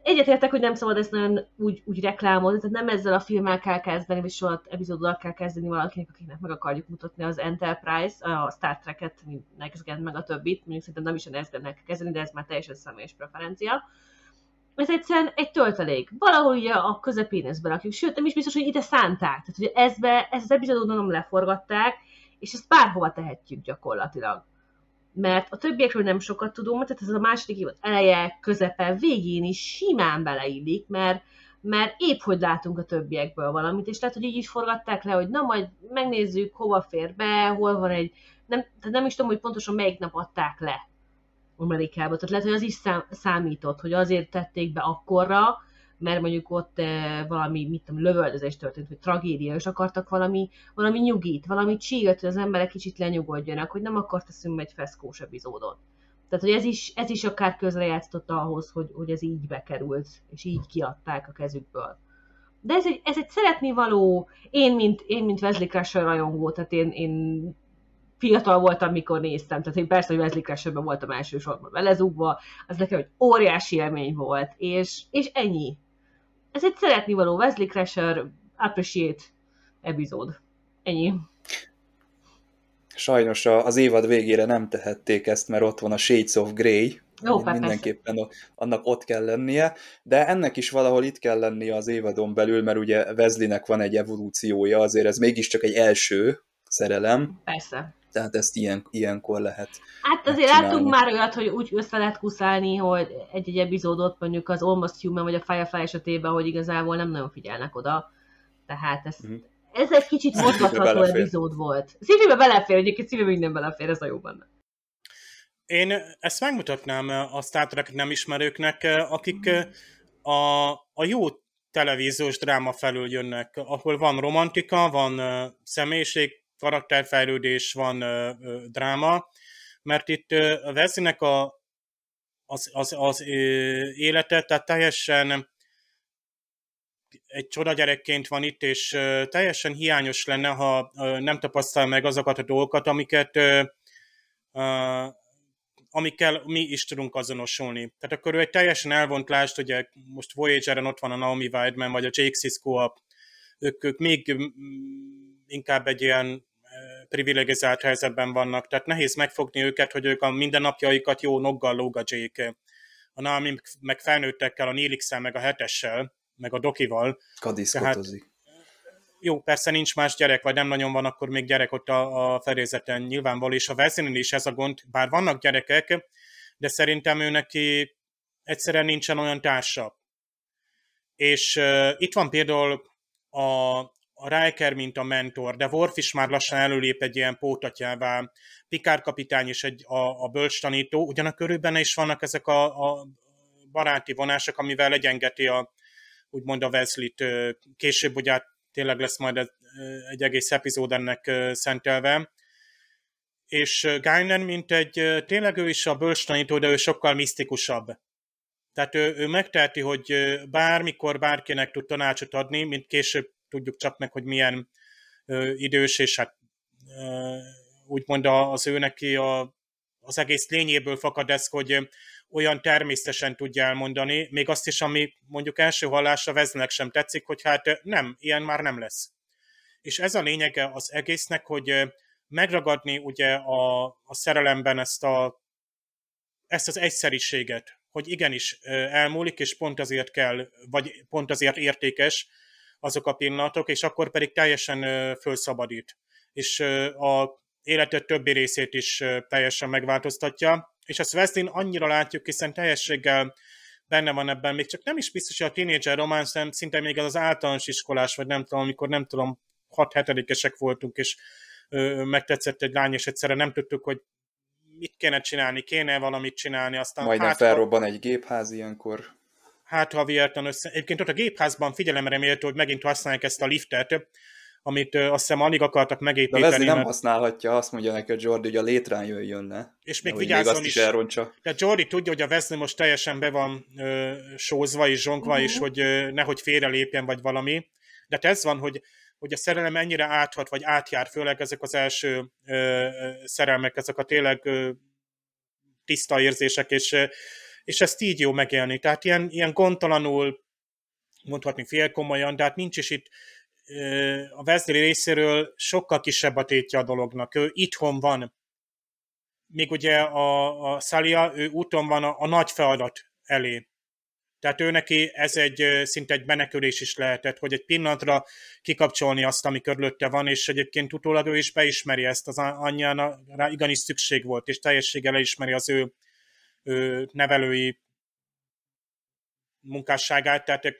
egyetértek, hogy nem szabad ezt nagyon úgy, úgy reklámozni, tehát nem ezzel a filmmel kell kezdeni, vagy soha epizóddal kell kezdeni valakinek, akiknek meg akarjuk mutatni az Enterprise, a Star Trek-et, Next Gen, meg a többit, mondjuk szerintem nem is a Next kell kezdeni, de ez már teljesen személyes preferencia. Ez egyszerűen egy töltelék. Valahol ugye a közepén ezt berakjuk, sőt, nem is biztos, hogy ide szánták. Tehát, hogy ezbe, ezt az epizódot nem leforgatták, és ezt bárhova tehetjük gyakorlatilag mert a többiekről nem sokat tudunk, tehát ez a második évad eleje, közepe, végén is simán beleillik, mert, mert épp hogy látunk a többiekből valamit, és lehet, hogy így is forgatták le, hogy na majd megnézzük, hova fér be, hol van egy, nem, tehát nem is tudom, hogy pontosan melyik nap adták le Amerikába, tehát lehet, hogy az is szám, számított, hogy azért tették be akkorra, mert mondjuk ott eh, valami, mit tudom, lövöldözés történt, vagy tragédia, és akartak valami, valami nyugit, valami csíget, hogy az emberek kicsit lenyugodjanak, hogy nem akart teszünk egy feszkós epizódot. Tehát, hogy ez is, ez is akár közrejátszott ahhoz, hogy, hogy ez így bekerült, és így kiadták a kezükből. De ez egy, ez egy szeretni való, én mint, én mint Wesley Crusher rajongó, tehát én, én fiatal voltam, mikor néztem, tehát én persze, hogy Wesley Crusherben voltam elsősorban belezúgva, az nekem egy óriási élmény volt, és, és ennyi ez egy szeretni való Wesley Crusher appreciate epizód. Ennyi. Sajnos az évad végére nem tehették ezt, mert ott van a Shades of Grey, jó, mindenképpen persze. annak ott kell lennie, de ennek is valahol itt kell lennie az évadon belül, mert ugye Wesleynek van egy evolúciója, azért ez mégiscsak egy első szerelem. Persze tehát ezt ilyen, ilyenkor lehet Hát azért láttunk már olyat, hogy úgy össze lehet kuszálni, hogy egy-egy epizódot mondjuk az Almost Human vagy a Firefly esetében, hogy igazából nem nagyon figyelnek oda. Tehát ez, uh-huh. ez egy kicsit mozgatható epizód volt. Szívében belefér, egyébként szívében minden belefér, ez a jó benne. Én ezt megmutatnám a Star Trek nem ismerőknek, akik a, a jó televíziós dráma felül jönnek, ahol van romantika, van személyiség, karakterfejlődés, van ö, ö, dráma, mert itt ö, Wesleynek a, az, az, az ö, élete, tehát teljesen egy csoda gyerekként van itt, és ö, teljesen hiányos lenne, ha ö, nem tapasztal meg azokat a dolgokat, amiket ö, ö, amikkel mi is tudunk azonosulni. Tehát akkor ő egy teljesen elvont lást, ugye most Voyager-en ott van a Naomi Wildman, vagy a Jake Sisko, ők, ők még inkább egy ilyen privilegizált helyzetben vannak, tehát nehéz megfogni őket, hogy ők a mindennapjaikat jó noggal lógadzsék. a Nami meg felnőttekkel, a Nélixel, meg a hetessel, meg a Dokival. Kadiszkotozik. jó, persze nincs más gyerek, vagy nem nagyon van akkor még gyerek ott a, a ferézeten nyilvánvaló, és a Vezinin is ez a gond, bár vannak gyerekek, de szerintem ő neki egyszerűen nincsen olyan társa. És uh, itt van például a, a Riker, mint a mentor, de Worf is már lassan előlép egy ilyen pótatjává, Pikár kapitány is egy, a, a bölcs tanító, ugyanakkor benne is vannak ezek a, a baráti vonások, amivel legyengeti a, úgymond a Wesley-t. Később ugye tényleg lesz majd egy egész epizód ennek szentelve. És Guinan, mint egy, tényleg ő is a bölcs tanító, de ő sokkal misztikusabb. Tehát ő, ő megteheti, hogy bármikor bárkinek tud tanácsot adni, mint később tudjuk csak meg, hogy milyen ö, idős, és hát ö, úgymond az ő neki a, az egész lényéből fakad ez, hogy olyan természetesen tudja elmondani, még azt is, ami mondjuk első hallásra veznek sem tetszik, hogy hát nem, ilyen már nem lesz. És ez a lényege az egésznek, hogy megragadni ugye a, a szerelemben ezt, a, ezt az egyszeriséget, hogy igenis elmúlik, és pont azért kell, vagy pont azért értékes azok a pillanatok, és akkor pedig teljesen fölszabadít. És a életet többi részét is teljesen megváltoztatja. És ezt Wesley annyira látjuk, hiszen teljességgel benne van ebben, még csak nem is biztos, hogy a tínédzser románc, hanem szinte még az, az általános iskolás, vagy nem tudom, amikor nem tudom, 6-7-esek voltunk, és ö, megtetszett egy lány, és egyszerre nem tudtuk, hogy mit kéne csinálni, kéne valamit csinálni, aztán... Majdnem hát, felrobban egy gépház ilyenkor. Hát, ha vihetlen össze... Egyébként ott a gépházban figyelemre méltó, hogy megint használják ezt a liftet, amit ö, azt hiszem alig akartak megépíteni. De Wesley nem mert... használhatja, azt mondja neki a Jordi, hogy a létrán jöjjön le. És még vigyázzon még is. is elrontsa. De Jordi tudja, hogy a Wesley most teljesen be van ö, sózva és zsonkva, uh-huh. és hogy ö, nehogy félrelépjen, vagy valami. De hát ez van, hogy hogy a szerelem ennyire áthat, vagy átjár, főleg ezek az első ö, ö, szerelmek, ezek a tényleg ö, tiszta érzések, és, és ezt így jó megélni. Tehát ilyen, ilyen gondtalanul, mondhatni félkomolyan, de hát nincs is itt a Wesley részéről sokkal kisebb a tétje a dolognak. Ő itthon van. Még ugye a, a Szalia, ő úton van a, a nagy feladat elé. Tehát ő neki ez egy szinte egy menekülés is lehetett, hogy egy pillanatra kikapcsolni azt, ami körülötte van, és egyébként utólag ő is beismeri ezt, az anyjára igenis szükség volt, és teljességgel elismeri az ő, nevelői munkásságát, tehát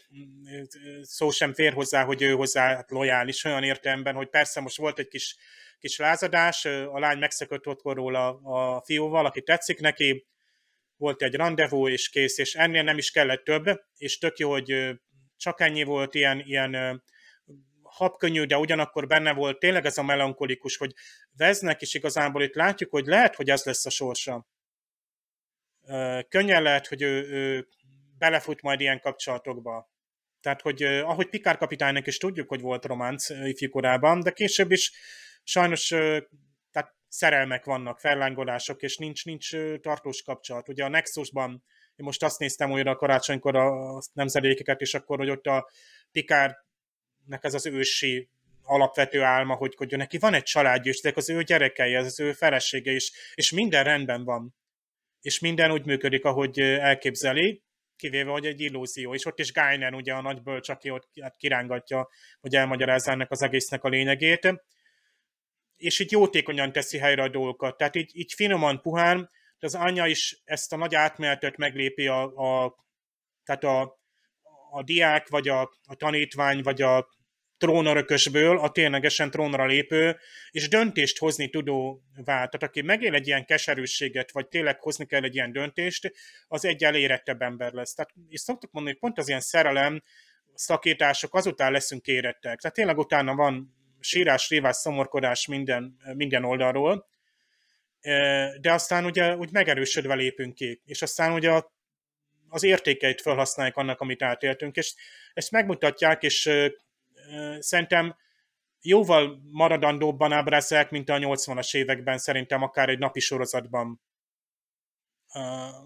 szó sem fér hozzá, hogy ő hozzá lojális olyan értelemben, hogy persze most volt egy kis, kis lázadás, a lány megszökött otthonról a, a fiúval, aki tetszik neki, volt egy rendezvú, és kész, és ennél nem is kellett több, és tök jó, hogy csak ennyi volt ilyen, ilyen habkönnyű, de ugyanakkor benne volt tényleg ez a melankolikus, hogy veznek, és igazából itt látjuk, hogy lehet, hogy ez lesz a sorsa. Könnyen lehet, hogy ő, ő belefut majd ilyen kapcsolatokba. Tehát, hogy ahogy Pikár kapitánynak is tudjuk, hogy volt románc ifjúkorában, de később is sajnos tehát szerelmek vannak, fellángolások, és nincs, nincs tartós kapcsolat. Ugye a Nexusban, én most azt néztem újra karácsonykor a nemzedékeket, és akkor, hogy ott a Pikárnek ez az ősi alapvető álma, hogy, hogy neki van egy családja, és az ő gyerekei, ez az ő felesége is, és minden rendben van. És minden úgy működik, ahogy elképzeli, kivéve, hogy egy illúzió. És ott is Geiner, ugye a nagy bölcs, aki ott hát kirángatja, hogy elmagyarázza ennek az egésznek a lényegét. És így jótékonyan teszi helyre a dolgokat. Tehát így, így finoman, puhán, de az anyja is ezt a nagy átmenetet meglépi a, a tehát a, a diák, vagy a, a tanítvány, vagy a trónörökösből a ténylegesen trónra lépő, és döntést hozni tudó vált. Tehát aki megél egy ilyen keserűséget, vagy tényleg hozni kell egy ilyen döntést, az egy elérettebb ember lesz. Tehát, és szoktuk mondani, hogy pont az ilyen szerelem, szakítások, azután leszünk érettek. Tehát tényleg utána van sírás, rívás, szomorkodás minden, minden oldalról, de aztán ugye úgy megerősödve lépünk ki, és aztán ugye az értékeit felhasználják annak, amit átéltünk, és ezt megmutatják, és szerintem jóval maradandóbban ábrázolják, mint a 80-as években, szerintem akár egy napi sorozatban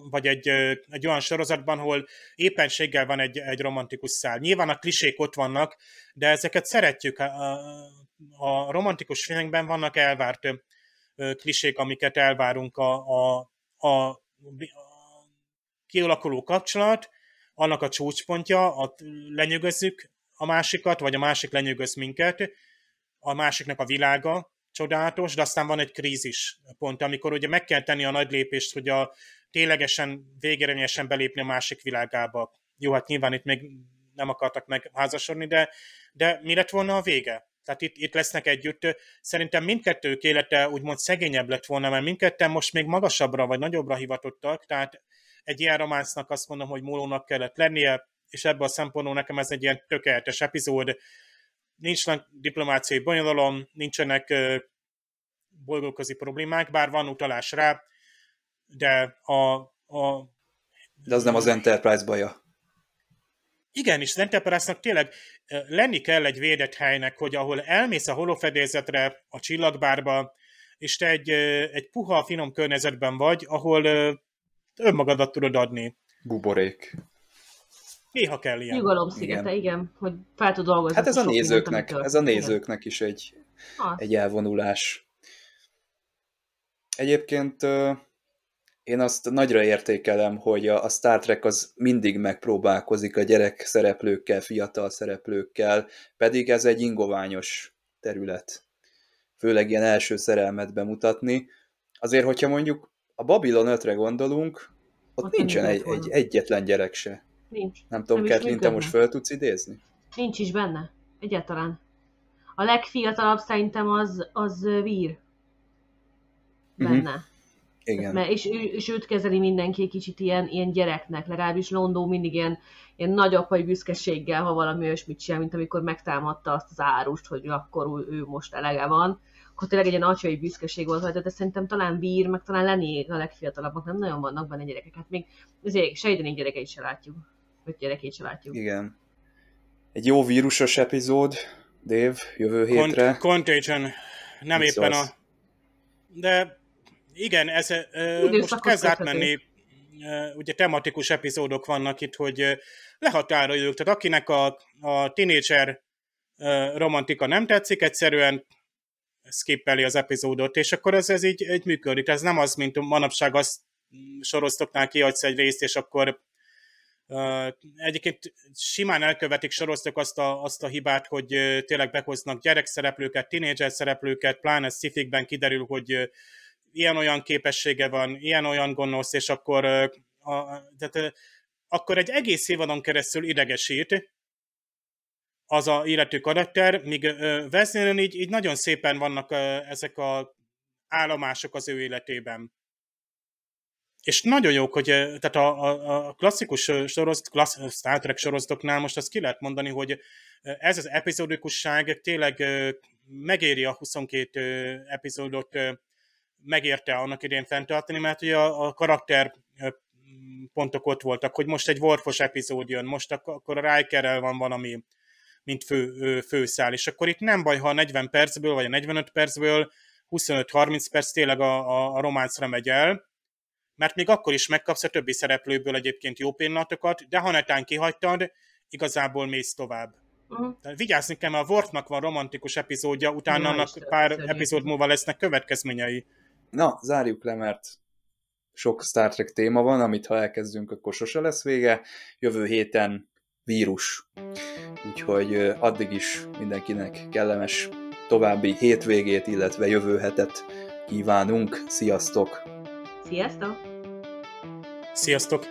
vagy egy, egy olyan sorozatban, ahol éppenséggel van egy, egy romantikus szál. Nyilván a klisék ott vannak, de ezeket szeretjük. A, a romantikus filmekben vannak elvárt klisék, amiket elvárunk a, a, a, kialakuló kapcsolat, annak a csúcspontja, a, lenyűgözzük a másikat, vagy a másik lenyűgöz minket, a másiknak a világa csodálatos, de aztán van egy krízis pont, amikor ugye meg kell tenni a nagy lépést, hogy a ténylegesen végeredményesen belépni a másik világába. Jó, hát nyilván itt még nem akartak megházasodni, de, de mi lett volna a vége? Tehát itt, itt lesznek együtt. Szerintem mindkettők élete úgymond szegényebb lett volna, mert mindketten most még magasabbra vagy nagyobbra hivatottak, tehát egy ilyen románcnak azt mondom, hogy múlónak kellett lennie, és ebből a szempontból nekem ez egy ilyen tökéletes epizód. Nincsenek diplomáciai bonyolulom, nincsenek bolygóközi problémák, bár van utalás rá, de a, a de az nem az Enterprise baja. Igen, és az Enterprise-nak tényleg lenni kell egy védett helynek, hogy ahol elmész a holofedélzetre, a csillagbárba, és te egy, egy puha, finom környezetben vagy, ahol önmagadat tudod adni. Buborék. Néha kell ilyen. Nyugalom szigete, igen. igen, hogy fel tud dolgozni. Hát ez a nézőknek, ez a nézőknek is egy, egy elvonulás. Egyébként én azt nagyra értékelem, hogy a Star Trek az mindig megpróbálkozik a gyerek szereplőkkel, fiatal szereplőkkel, pedig ez egy ingoványos terület. Főleg ilyen első szerelmet bemutatni. Azért, hogyha mondjuk a Babylon 5-re gondolunk, ott, ott nincsen egy, egy, egyetlen gyerek se. Nincs. Nem tudom, Kathleen, te most föl tudsz idézni? Nincs is benne. Egyáltalán. A legfiatalabb szerintem az, az vír. Mhm. Benne. Uh-huh. Igen. Mert, és, és őt kezeli mindenki kicsit ilyen, ilyen gyereknek, legalábbis Londó mindig ilyen, ilyen nagyapai büszkeséggel, ha valami olyasmit csinál, mint amikor megtámadta azt az árust, hogy akkor ő most elege van. Akkor tényleg egy ilyen atyai büszkeség volt rajta, de szerintem talán Vír, meg talán Lenny a legfiatalabbak, nem nagyon vannak benne gyerekek. Hát még azért sejtenék gyerekeit se látjuk. Öt gyerekét se látjuk. Igen. Egy jó vírusos epizód, Dave, jövő hétre. Cont- Contagion. Nem Mit éppen szólsz? a... De igen, ez uh, most kezd átmenni, uh, ugye tematikus epizódok vannak itt, hogy uh, lehatároljuk, tehát akinek a, a tínédzser uh, romantika nem tetszik, egyszerűen skippeli az epizódot, és akkor ez, ez így, így működik. Ez nem az, mint manapság azt soroztoknál kiadsz egy részt, és akkor egyébként simán elkövetik soroztok azt a, azt a hibát, hogy tényleg behoznak gyerekszereplőket, tínédzser szereplőket, pláne szifikben kiderül, hogy ilyen-olyan képessége van, ilyen-olyan gonosz, és akkor, a, tehát, akkor egy egész évadon keresztül idegesít az a illető karakter, míg Wesley-en így, így nagyon szépen vannak ezek a állomások az ő életében. És nagyon jók, hogy tehát a, a, a klasszikus sorozat, klassz, Star Trek sorozatoknál most azt ki lehet mondani, hogy ez az epizódikusság tényleg megéri a 22 epizódot megérte annak idén fenntartani, mert ugye a, a karakter pontok ott voltak, hogy most egy Worfos epizód jön, most akkor a Rikerrel van valami, mint fő, főszál, és akkor itt nem baj, ha a 40 percből, vagy a 45 percből 25-30 perc tényleg a, a, a románcra megy el, mert még akkor is megkapsz a többi szereplőből egyébként jó pillanatokat, de ha netán kihagytad, igazából mész tovább. Uh-huh. Vigyázni kell, mert a Worfnak van romantikus epizódja, utána Na, annak pár epizód múlva lesznek következményei. Na, zárjuk le, mert sok Star Trek téma van, amit ha elkezdünk, akkor sose lesz vége. Jövő héten vírus. Úgyhogy addig is mindenkinek kellemes további hétvégét, illetve jövő hetet kívánunk. Sziasztok! Sziasztok! Sziasztok!